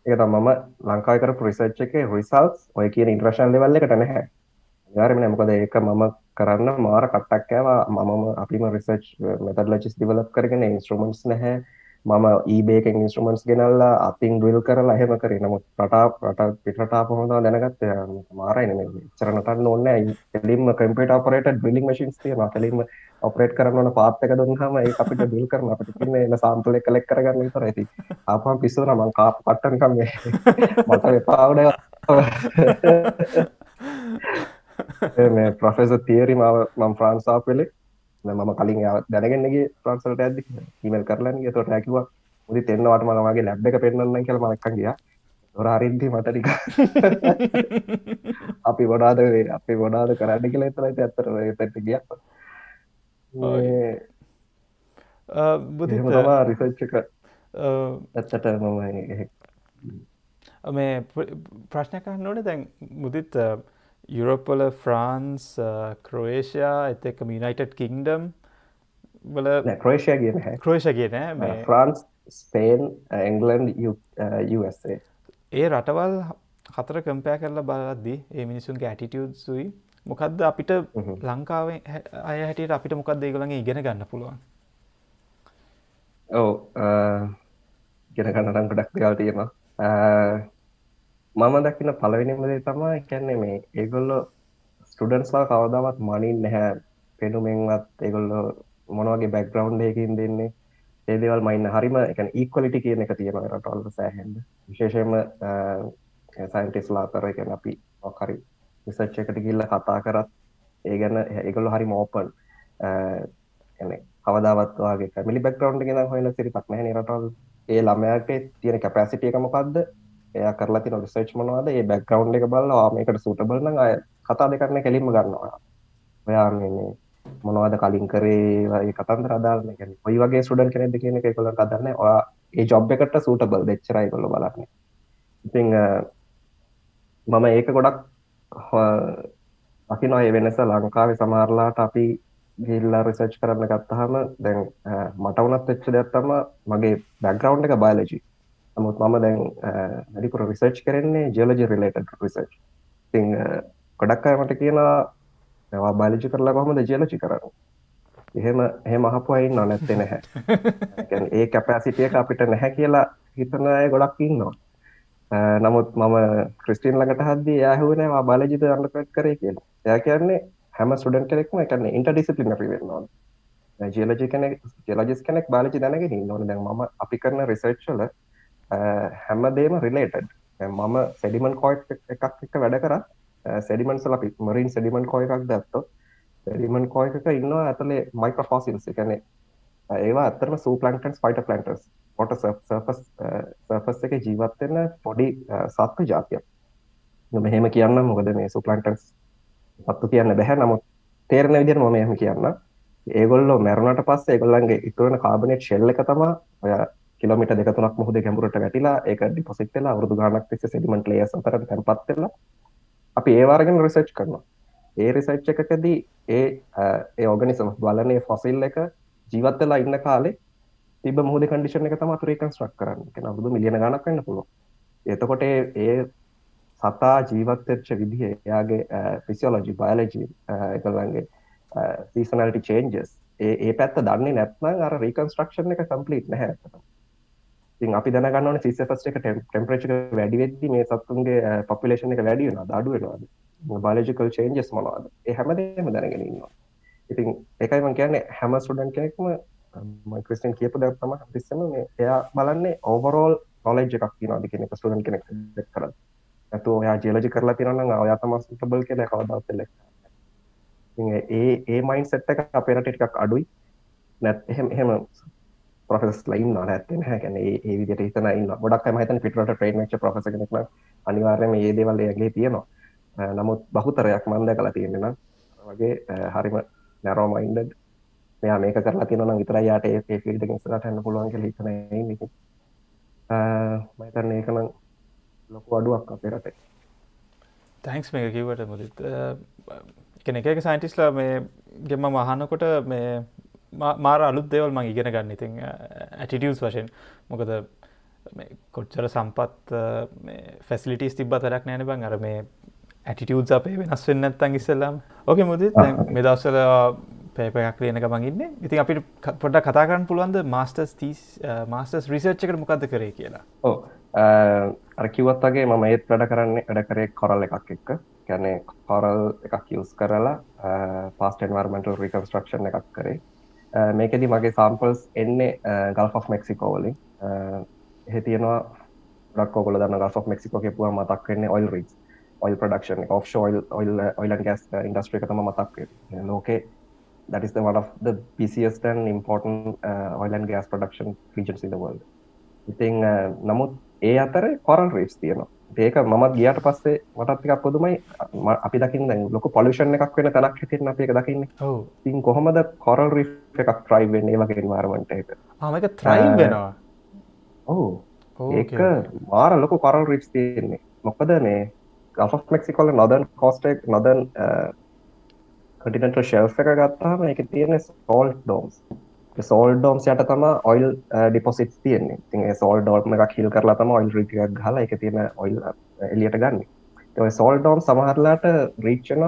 ඒක මම ලංකාකර ප්‍රිසච්ච එක රිසල්ස් ඔය කියන ඉන්ට්‍රශන් ලෙවල්ල එකට නැහැ. ගාරම මොකද ඒක මම කරන්න මාර කට්ටක්කෑවා මම අපිම රිසච් මෙතඩ ලචිස් දිවලප් කරගෙන ඉන්ස්ට්‍රමන්ස් නැහැ මම ඊබේක ඉන්ස්ට්‍රමන්ස් ගෙනල්ලා අතින් ඩුවල් කරලා එහෙම කරේ. නමුත් රටා රට පිටරටා පොහොඳ දැනගත්ත මාරයි චරනටන්න ඕන්න එලින්ම කම්පට පරට ඩිලින් මශින්ස් තියන කලින්ම ඔපරේට් කරන්න පාත්තක දුන්හම ඒ අපිට ඩිල් කරන අපට තින්න එන්න සාම්පල කලෙක් කරගන්න තර ඇති අපම් පිස්සර මං කාප පට්ටන්කම් මට එපාවඩ ප්‍රොෆෙස තිේරි මාව මම් ෆ්‍රන්සා පෙලෙක් මම කලින් දැනගන්නගේ ප්‍රන්සල්ට ඇද ඉමල් කරලන් තොට ඇකිවා මුදි තෙන්නවට මනවාගේ ලැබ් එක පෙන්න්න කියල මක්කන් ගිය. රාරින්ති මටටික අපි ගොඩාද අපි ගොඩාද කරන්න කියල එතරයි ඇත්තර තැට ගිය. බුදි රිසච්චක ඇත්තට මම මේ ප්‍රශ්නයක් නොට දැන් මුදිත් යුරෝප්වල ෆ්‍රාන්ස් ක්‍රෝේෂයා එතක මිනයිටඩ් කිංඩම් වල ක්‍රේෂය කියන ක්‍රෝෂ කියන ෆ්‍රන්ස් ස්පේන් එංගලන්් ඒ රටවල් හතර කම්පෑ කරලා බලද්දී ඒ මිනිසුන්ගේ ඇටිටියුඩ් සුයි මොකක්ද අපිට ලංකාවේ අය හැටියට අපිට මොකක් දේගලගේ ඉගෙන ගන්න පුළුවන්? ඔව ගෙන ගන්නටම් ගොඩක් දෙවල් තියෙනවා මම දකින පලවෙනිමදේ තමා කැන්නේ මේ ඒගොල්ලො ස්ටඩන්ස්ලා කවදාවත් මනින් නැහැ. පෙනුමෙන්වත් ඒගොල්ලො මොනවගේ බැක්ග්‍රවන්් එකකින් දෙන්නේ ඒදවල් මයින්න හරිම එක ඒක්වලිටි කියන එක තියෙන රටවල්ල සෑහෙන්ද විශේෂයම සයින්ටිස්ලා අතර එක අපි ඔකරි විසච්ච එකට ගිල්ල කතා කරත් ඒ ගැන ඒගොල්ල හරි මෝපන් කවදාවත් වගේ කැමිලි බැක්ග්‍රවන්් ගෙන හොයන සිරිතක් නැහැ රටවල් ඒ ළමයට තියෙන කැපෑසිටිය එක මොකක්ද එයා කරලා තින රිසර්ච් මොනවාද? ඒ බැක්ග්‍රවන්් එක බලලා මේකට සූටබල් නම් අය කතා දෙකරන කෙලින්ම ගන්නවා. ඔයා මේ මොනවද කලින් කරේ? වගේ කතන්දර අදාළන. ගැන ඔයි වගේ ස්ටඩන් කෙනෙද කියන එක කොල කදන්න ඔයා ඒ ජොබ් එකට සූටබල් දෙච්චරයි කොල්ල බලන්න. ඉතිං මම ඒක ගොඩක් අපි නොය වෙනස ලංකාවේ සමහරලාට අපි ගිල්ලා රිසර්ච් කරන්න ගත්තහම දැන් මට වනත් එච්ච දෙයක්ත්තම මගේ බැග්‍රවන්් එක බයලජි නමුත් මම දැන් වැඩිපුර රිසර්ච් කරන්නේ ජලජි රිලේට රිසර්ච් ති ගොඩක් අය මට කියලා වා බාලිජි කරලා කොහොමද ජලචි කරන්න? එහෙම එහෙම අහපුයින් නොනැත්තෙ නැහැ. ඒ කැපෑසිටියක අපිට නැහැ කියලා හිතන අය ගොඩක් ඉන්නවා. නමුත් මම ක්‍රිස්ටින් ළඟට හද්දී යාහුවනවා බාලජිත අන්නපට් කරේ? කියලා. එයා කියන්නේ හැම ස්ටඩන් කෙනෙක්ම එකන්න ඉන්ට ඩිසිපලිනරි වෙන්නවා ජියලජි කෙනෙක් ජෙලජිස් කෙනෙක් බාලජි දැනගෙන නොන දැන් ම අපි කරන රිසර්ච්චල හැම දේම රිලේටඩ් මම සෙඩිමන් කෝයි් එකක් එක වැඩ කර. සෙඩිමන්සල අපි මරින් සෙඩිමන් කෝය එකක් දත්ත සෙඩිමන් කෝය එක ඉන්නවා ඇතලේ මයිකෆෝසිල්ස් එකනේ ඒවා අතරම සූ ප්ලන්ටන්ස් ෆයිට ප්ලන්ටස් පොට සර්පස් සර්පස් එක ජීවත්වෙන්න පොඩි සත්ව ජාතියක්. මෙහෙම කියන්න මොකද මේ සුපලන්ටන්ස් පත්තු කියන්න බැහැ. නමුත් තේරණ විදිර මම එහම කියන්න ඒගොල්ලෝ මැරුණට පස්ස ඒගොල්ලන්ගේ ඉතුරන කාබනෙට් ශෙල්ල එක තම ඔය කිලමිට දෙකතුනක් මුහද ගැඹුරට වැටිලා ඒක ඩිපොසිට්ලා අවුදු ගානක් තිස්ස සෙඩිමට ලේ අතර තැන්පත්වෙලා අපි ඒවාරගෙන රිසර්ච් කරනවා. ඒ රිසර්ච් එකකදී ඒ ඒ ඕගනිසම බලනේ ෆොසිල් එක ජීවත්වෙලා ඉන්න කාලේ තිබ මුහද කඩිෂන එක තම තුරේකන්ස්ට්‍රක් කරන්න. එක අවුදු මිලියන ගනක් වන්න පුළුව එතකොට ඒ සතා ජීවත්වෙච්ච විදිහ එයාගේ ෆිසිෝලෝජි බයලජි එකල්ලන්ගේ සීසනල්ටි චේන්ජස් ඒ ඒ පැත්ත දන්නේ නැත්නම් අර රීකන්ස්ට්‍රක්ෂන් එක කම්පලීට් නැහැ. ඉතින් අපි දැනගන්න සිසෆස් එක ටෙම්පරේච් වැඩි වෙද්දි මේ සත්තුන්ගේ පොපුලේෂන් එක වැඩි වෙනවා අඩු වෙනවාද? බයලොජිකල් චේන්ජස් මොනවද? ඒ හැමදේම දැනගෙන ඉන්නවා. ඉතින් ඒකයි මම කියන්නේ හැම ස්ටුඩන්ට් කෙනෙක්ම මම ක්‍රිස්ටියන් කියපු දේ තමයි ඉස්සෙල්ලා මේ එයා බලන්නේ ඕවරෝල් නොලෙජ් එකක් තියෙනවාද කියන එක ස්ටුඩන්ට් කෙනෙක් සෙට් කරලා. ඇතු ඔයා ජෙලජි කරලා තිරන්න ඔයා තමස් ටබල් කියල කවදත්ල ඒ ඒ මයින් සෙට් එක අපේරට ටිකක් අඩුයි. නැත් එහෙම එහෙම පොෆෙස් ලයින් නැත්තෙන හැකැන ඒ විදිට හිතන ඉන්න. ගොඩක් මහිතන පිටට ට්‍රේන් ච පොෆෙස කෙනෙක් අනිවාර්යම ඒ දේවල් ඒගේ තියෙනවා. නමුත් බහුතරයක් මන්ද කලා තියෙනෙන වගේ හරිම නැරෝමයින්ඩ මෙයා මේක කරලා තියනන විතර යාට ඒ ෆිල්ඩ සට හන්න පුළුවන් කෙ හිතන මහිතන්න ඒකනම් ලොකු අඩුවක් අපේ රටේ. තැන්ක්ස් මේ කිවට මුදත්. කෙන එක සයින්ටිස්ලා මේ ගෙම මහන්නකොට මේ මාර අලුත් දේවල් මං ඉගෙන ගන්න. ඉතින් ඇටිටියස් වශයෙන්. මොකද කොච්චර සම්පත් ෆැසිලිටස් තිබ තරක් නෑන බං. අර මේ ඇටිටියස් අපේ වෙනස් වෙන්න ඇත්තන් ඉස්සල්ලාම. ඕක මුද මේ දවස්සල පේපයක් ලියන ගමන්ගන්න ඉතින් අපිට පොඩ කතා කරන්න පුළුවන්ද මාස්ටර්ස් තීස් මාස්ටර්ස් රිසර්ච් එකට මොකක්ද කරේ කියලා? ඕ අරකිවත් වගේ මම ඒත් වැඩ කරන්නේ වැඩ කරේ කොරල් එකක් එක්ක. ගැනේ කොරල් එකක් යස් කරලා පස්ට එන්වර්මෙන්ටල් රිකන්ස්ට්‍රක්ෂන් එකක් කරේ Uh, මේකෙදි මගේ සම්පල්ස් එන්නේ ගල්ෆ් මෙක්සිකෝවලින් එහ තියෙනවා ඩක්කෝගොල දන්න ගල්ෆ් මෙක්සිකෝ පුව මතක් වෙන්නේ oil rigs oil production of oil oil ඔයිලන් gas ඉන්ඩස්ට්‍රික තම මතක් uh, ලෝකේ that is the one of the busiest and important uh, oil and gas production regions in the world. ඉතින් uh, නමුත් ඒ අතර කොරල් රීස් තියෙනවා. ඒක මත් ගියට පස්සේ මටත්තිකක් පොදුමයි. අපි දකින්න ලොක පොලිෂන් එකක් වෙන තැනක් හිටින් අප එක දකින්න. තින් කොහොමද කොරල් රි එකක් ට්‍රයි වෙන්නේ වගේ වාර්මට එක ආමක ත්‍රයි වෙනවා. ඔහු ඒක මාර ලොක කොරල් රිප්ස් තියෙන්නේ. මොකද මේ ගෆ මෙක්සිකොල නොදන් කෝස්ටෙක් නොදන් කටිනට ශෙල්් එක ගත්තාම එක තියෙන සෝල් ඩෝම්ස් සෝල් ඩෝම්ස් යට තම ඔයිල් ඩිපොසිට් තියෙන්නේ. ති සෝල් ඩෝල්ම එකක් හිල් කරලා තම ඔයිල් රිකක් හල එක තියෙන ඔයිල් එලියට ගන්න. සෝල් ඩෝම් සමහරලාට රීච්චන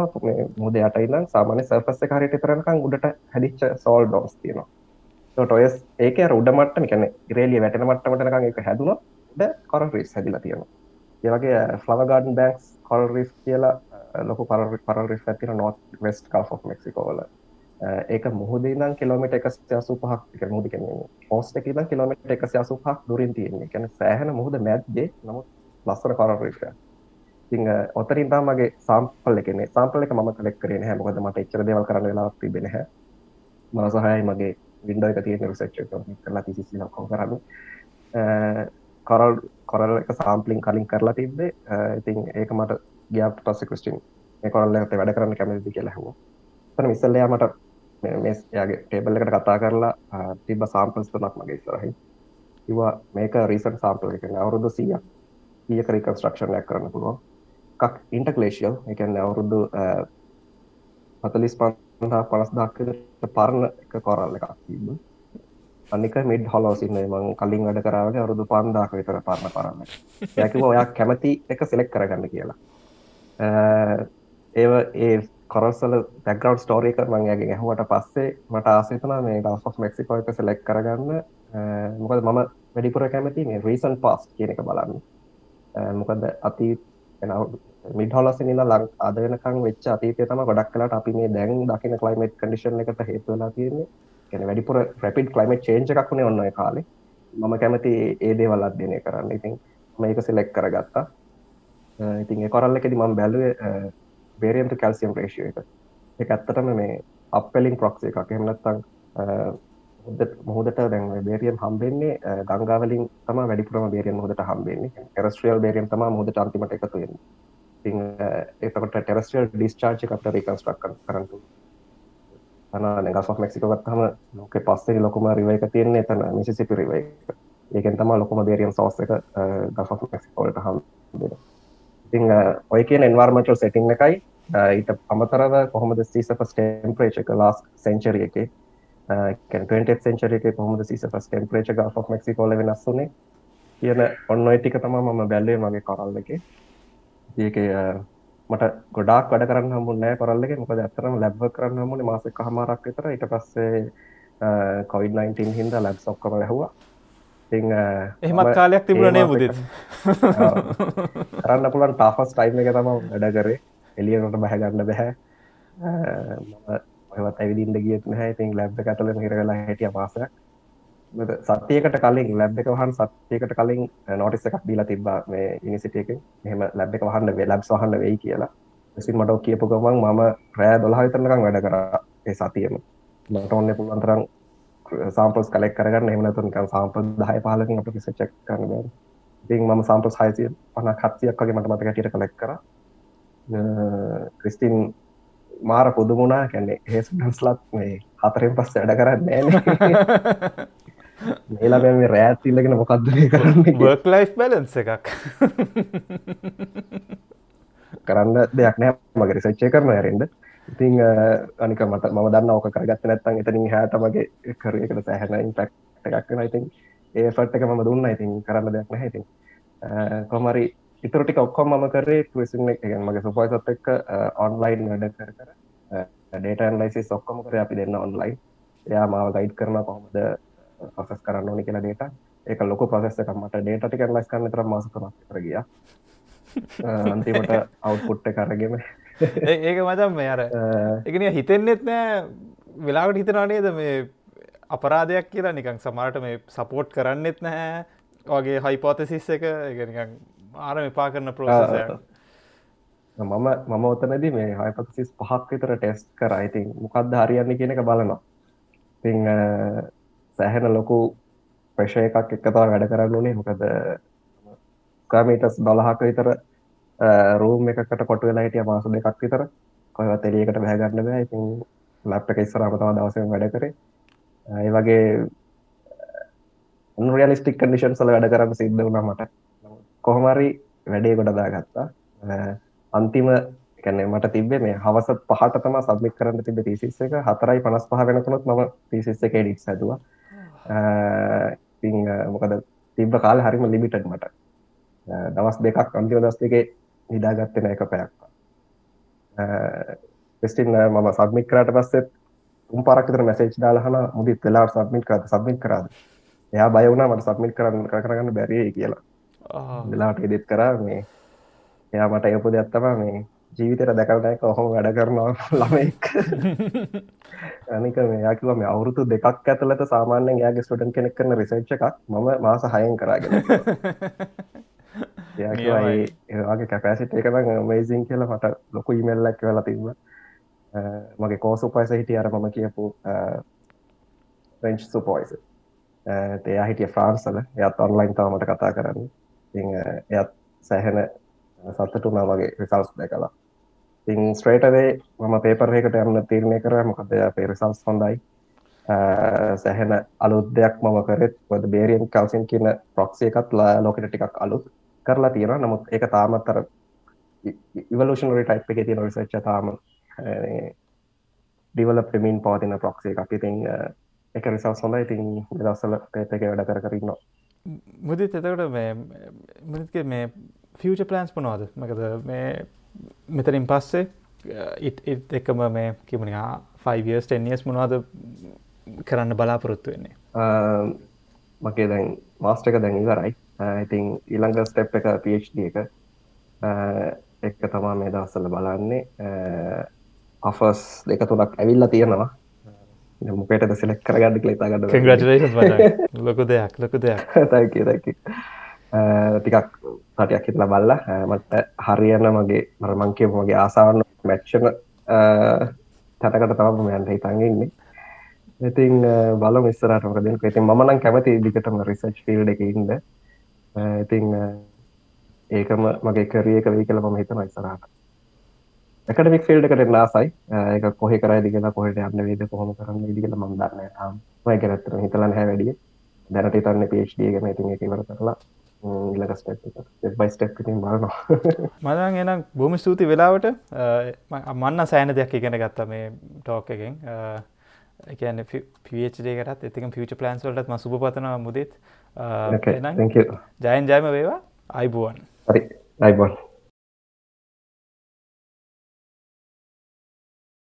මුද යටයින්න සාමාන සර්පස්ස කාරයට තරනකං උඩට හැදිච්ච සෝල් ඩෝම්ස් තියෙනවා. ටොයස් ඒක උඩ මට්ටම කැන රේලිය වැටන මට්ටමටනකං එක හැදුන ද කොර රිස් හැදිලා තියෙනවා. ඒවගේ ෆ්ලව ගාඩන් බැක්ස් කොල් රිස් කියලා uh, ලොකු පර පර රිස් ඇතින නොත් වෙස්ට කල් මෙක්සිකෝල ඒක මුහදනම් කිලෝමට එක සයාසු පහක් මුද කන පෝස්ට එක කිලෝමට එක සයාසු පහක් දුරින් තියන්නේ. කැන සෑහන මුහද මැත්්දේ නමුත් ලස්සන කරරීක තිං ඔතරින්තා මගේ සම්පල් එකන සම්පල එක ම කලෙක් කරන හැමකද මට එච්චර දෙවල් කරන වෙලා තිබෙන හැ මනසහයි මගේ විඩ එක තියෙන රිසච්ච කරලා තිසි ලක්කෝ කරන්න. කොරල් කොරල් එක සාම්පලින් කලින් කරලා තිබේ ඉතින් ඒක මට ගියාට පස්ස කෘස්ටින් කොරල්ල වැඩ කරන්න කැමති කියලා හෝ මිසල්ලයා මට මේ යාගේ ටේබල් එකට කතා කරලා තිබ සාම්පල්ස් තුනක් මගේ ඉස්සරහි ඉවා මේක රීසන් සාම්පල් එක අවුරුදු සියක් කියක රිකන්ස්ට්‍රක්ෂණයක් කරන්න පුළුවන්. එකක් ඉන්ටක්ලේශියල් එකන්න අවුරුදු පතලිස් පන්හා පනස් දක්ක පරණ එක කොරල් එකක් තිබ අනික මිඩ් හොලෝසින්න මං කලින් වැඩ කරාවගේ අවරුදු පන්දාක විතර පරණ පරන්න යකිව ඔයා කැමති එක සෙලෙක් කරගන්න කියලා. ඒව ඒ කොරස්සල පැග්‍රව් ස්ටෝරීක මංගේ ගැහුවට පස්සේ මට ආසේතනා මේ ගල්ෆක් මෙක්සිකෝ එක සෙලෙක් කරගන්න. මොකද මම වැඩිපුර කැමති මේ රීසන් පාස් කියන එක බලන්න. මොකද අති මිඩහොලස නිල ලං අදනකං වෙච්ච අතීතය තම ගොඩක් කලට අපි මේ දැන් දකින කලයිමට් කඩිෂන් එකට හේතුවලා තියෙන්නේ. ගැන වැඩිපුර ප්‍රපිට් කලයිමට් චේන්ජ එකක්ුණ ඔන්න කාලේ. මම කැමති ඒ දේවල් අධ්‍යනය කරන්න. ඉතින් මේක සිලෙක් කරගත්තා. ඉතින් කොරල්ල එකෙදි මම බැලුව බේරියන්තු කැල්සියම් ප්‍රේෂය එක. එක ඇත්තටම මේ අපපෙලින් ප්‍රොක්සේ එකක්. එමනත්තං මුහදට දැන් බේරියම් හම්බෙන්නේ ගංගාවලින් තම වැඩිපුරම බේරියන් මුහදට හම්බෙන්නේ. ටෙරස්ට්‍රියල් බේරියම් තම මුහදට අන්තිමට එකතුවෙන්නේ ඉතින් ඒකට ටෙරස්ට්‍රියල් ඩිස්චාර්ජ් කට රිකන්ස්ට්‍රක් කරන්තු තන ගසක් මෙක්සිකෝ ගත්තහම ලෝක පස්සේ ලොකුම රිවයික තියන්නේ තන මිසිසිපි රිවයි ඒකෙන් තම ලොකුම බේරියම් සෝස් එක ගසක් මෙක්සිකෝලට හම් ඉතිං uh, ඔය කියන එන්වර්මටල් සෙටිං එකයි uh, ඊට අමතරව කොහොමද සීසපස් ටෙම්පරේච් එක ලාස් සෙන්චරිය එකේ uh, 20th century එක කොහොමද sea surface temperature Gulf of Mexico වෙනස් වුනේ? කියන ඔන්න ඔය ටික තමයි මම බැලුවේ මගේ කරල් එකේ. ඒක මට ගොඩක් වැඩ කරන්න හම්බුන්නේ කරල්ල එක. මොකද ඇත්තටම ලැබ් කරන්න හම්බුනේ මාස එකමාරක් විතර. ඊට පස්සේ COVID-19 හින්දා ලැබ්ස් ඔක්කොම වැහුවා ඉතින් එහෙමත් කාලයක් තිබුණනේ බුදිත් කරන්න පුළුවන් ටාෆස් ටයිම් එක තමයි වැඩ කරේ. එළියකට බැහැ ගන්න බැහැ. මම ඔයවත් ඇවිදින්ට ගියත් නැහැ. ඉතින් ලැබ් කටල හිරලා හැටිය මාසයක්. සත්‍යයකට කලින් ලැබ් එක වහන් සත්‍යයකට කලින් නෝටිස් එකක් දීලා තිබ්බා මේ යුනිසිටිය එක මෙහෙම ලැබ් එක වහන්න වේ ලැබ්ස් වහන්න වෙයි කියලා. ඉතින් මට කියපු ගමන් මම රෑ 12 විතරනකම් වැඩ කරා ඒ සතියෙම. මට ඕනේ පුළුවන් තරම් සාම්පල්ස් කලෙක්ට් කරගන්න. එහෙම නැත්නම් නිකන් සාම්පල් 10 15කින් අපිට රිසර්ච් එක කරන්න බෑ ඉතින් මම සාම්පල්ස් 650 700ක් වගේ මට මතක හැටියට කලෙක්ට් කරා. ක්‍රිස්ටින් මාර පුදුමුණා කැන්නේ හේස් ඩන්ස්ලත් මේ හතරෙන් පස් වැඩ කරන්න ෑන මේලා මේ රෑත් ඉල්ලගෙන මොකක්දේ කරන්න බර්ක් ලයි් බැලන්ස එකක්. කරන්න දෙයක් නෑ. මගේ සච්චය කරන ඇරෙන්ඩ ඉතිං අනික මට ම දන්න ඕක කරගත්ත නැත්තන් එතනින් හැට මගේ කරයකට සෑහන ඉම්පෙක්් එකක් ඉතින් ඒ ෆට් එක මම දුන්න. ඉතින් කරන්න දෙයක් නැහැඉතින් කොමරි ඉතුරටි ඔක්කොම ම කරේ විසින් එක මගේ සුපයිසත් එක්ක ඔන්ලයින් වැඩ කර කර ඩේටන් ලයිසි ඔක්කොම කර. අපි දෙන්න ඔන්ලයින් එයා මාව ගයිඩ් කරන කොහොමද පසස් කරන්න ඕනි කියලා ඩේට ඒක ලොක පසෙස් එක මට ඩේට ටික ලයිස් කරන්න තර මාසකමක් කර ගිය. අන්තිමට අවුපුට්ට කරගෙම ඒක මතම් මේ අර. එකන හිතෙන්නෙත් නෑ. වෙලාවට හිතනා නේද මේ අපරාධයක් කියලා නිකං සමාට මේ සපෝට් කරන්නෙත් නැහැ. වගේ හයිපෝතසිස් එක. එකනිකං ආර විපා කරන ප්‍රෝසය මම මම ඔතනද මේ හයිපසිස් පහක් විතර ටෙස්ට් කර. ඉතින් මොකක්ද හරියන්න කියන එක බලනවා. ඉතිං සෑහෙන ලොකු ප්‍රශය එකක් එක්කතවා වැඩ කරන්න ඕනේ. මොකද කමීටස් බලහක විතර රූම් එකකට කොටු වෙලා හිටිය මාස දෙකක් විතර. කොහවත් එලියකට බැහගන්න බෑ. ඉතින් ලැප් එක ඉස්සරහම තමයි දවසෙන් වැඩ කරේ. ඒ වගේ රියලිස්ටික් කන්ඩිෂන් සල වැඩ කරන්න සිද්ධ වුණා මට. කොහොමරි වැඩේ ගොඩදා ගත්තා අන්තිම කැනෙ මට තිබේ මේ හවස පහට තම සබ්මික් කරන්න තිබ තිසිස් එක. හතරයි පනස් පහ වෙනකුණොත් ම තිසිස් එක ඩික් සැදවා පි මොකද තිබ්බ කාල හරිම ලිමිටඩ් මට. දවස් දෙකක් අන්තිම දස් දෙක නිදාගත්තන එක පැයක්. පෙස්ටින් මම සබ්මික් කරට පස්සෙත් උම් පරක්තර මැසේච් දාලහන මුදිත් වෙලා සබ්මිට කරද සබ්මික් කරාද? එයා බයවුණ මට සබ්මිට කරන්න කරගන්න බැරිය කියලා. වෙලාට එඩෙත් කරා මේ එයා මට යපු දෙයක්ත්තම මේ ජීවිතයට දැකවනක ඔහොම වැඩ කරනවා ළමෙක්. අනික මේයාකිව මේ අවුරුතු දෙකක් ඇතුලත සාමාන්‍යෙන් යාගේ ස්ටඩන් කෙනෙක් කරන රිසර්ච් එකක් මම මාස හයෙන් කරාගෙන ඒගේ කැපෑසිට එකම මේසින් කියලා මට ලොකු ඉමල්ලක් වෙලා තිබ මගේ කෝසු පයිස හිටිය අර මම කියපු රෙන්ච් සුපෝයිස එයා හිටිය ෆ්‍රාන්සල එයත් ඔන්ලයින් තවමට කතා කරන්න එයත් සෑහෙන සත්තටුනා වගේ රිසල්ස් දැකලා තිං ස්ට්‍රේටවේ මම පේපරයකට යන්න තීරණය කර මොකද පේරසල්ස් හොඳයි සැහෙන අලුත් දෙයක් මම කරෙත් පොද බේරියන් කවසින් කියන ප්‍රොක්සිය එකත් ලෝකට ටිකක් අලුත් කරලා තියෙන නමුත් ඒක තාමත්තර ඉවලෂනරි ටයිප් එක තියෙන රිසච්ච තාම ඩිවල ප්‍රමින් පවතින ප්‍රොක්සිය එකක්. ඉතින් එක රිසල් සොඳ ඉතින් දස්සල පේත එක වැඩ කර කරන්නවා මුදිත් එතකට මේ මුනිත්ගේ මේ ෆියච ප්ලන්ස් පනවාද මකද මේ මෙතරින් පස්සේ ඉත් එකම මේ කිමනිා 5ස් ටෙනියස් මොනවාද කරන්න බලාපොරොත්තු වෙන්නේ? මගේ දැන් මාස්ට එක දැන් ඉවරයි ඉතින් ඊළඟ ස්ටෙප් එක පD එක. එක්ක තමා මේ දවස්සල බලන්නේ. අෆස් දෙක තුනක් ඇවිල්ලා තියෙනවා. මොකේට සිලෙක් කරගන්න කලේතා ගන්න කංග්‍රටලේෂන් ලොකු දෙයක් ලොකු දෙයක්. තැකි තැකි ටිකක් සටයක් හිතලා බල්ල මට හරියන්න මගේ මරමංකය මගේ ආසාවන්න මැච්චන තැනකට තම යන්ට හිතන්ගන්නේ ඉතින් බල මිස්සරට මොකද ඉතින් මනන් කැමති දිකටම රිසර්ච් ෆිල්ඩ එක ඉන්න ඉතින් ඒකම මගේ කරියක වී කළ ම හිතන ඉස්සරහට. එකටමික් ෆිල්ඩ එකට නාසයි එක කොහෙ කරයි දිගෙන කොහට යන්න වේද කොහොම කරන්න ඉදිකල මන්දන්න ම් මයි කරත්තර හිතලන්න හැ වැඩිය. දැනට තන්න පේෂ්ඩිය ගැන ඉතින් එක ඉවර කරලා ඉලක ස්ටප් බයි ස්ටප් ඉතින් බලනවා. මදන් එනම් බොම ස්තුති වෙලාවට. මන්න සෑන දෙයක් ඉගෙන ගත්ත මේ ටෝක් එකෙන්. එකන පිඩේ කරත් එතික පිච ප්ලන්ස් වලට ම සුප පතනවා මුදෙත්. ජයන් ජයම වේවා අයිබුවන් හරි අයිබොන්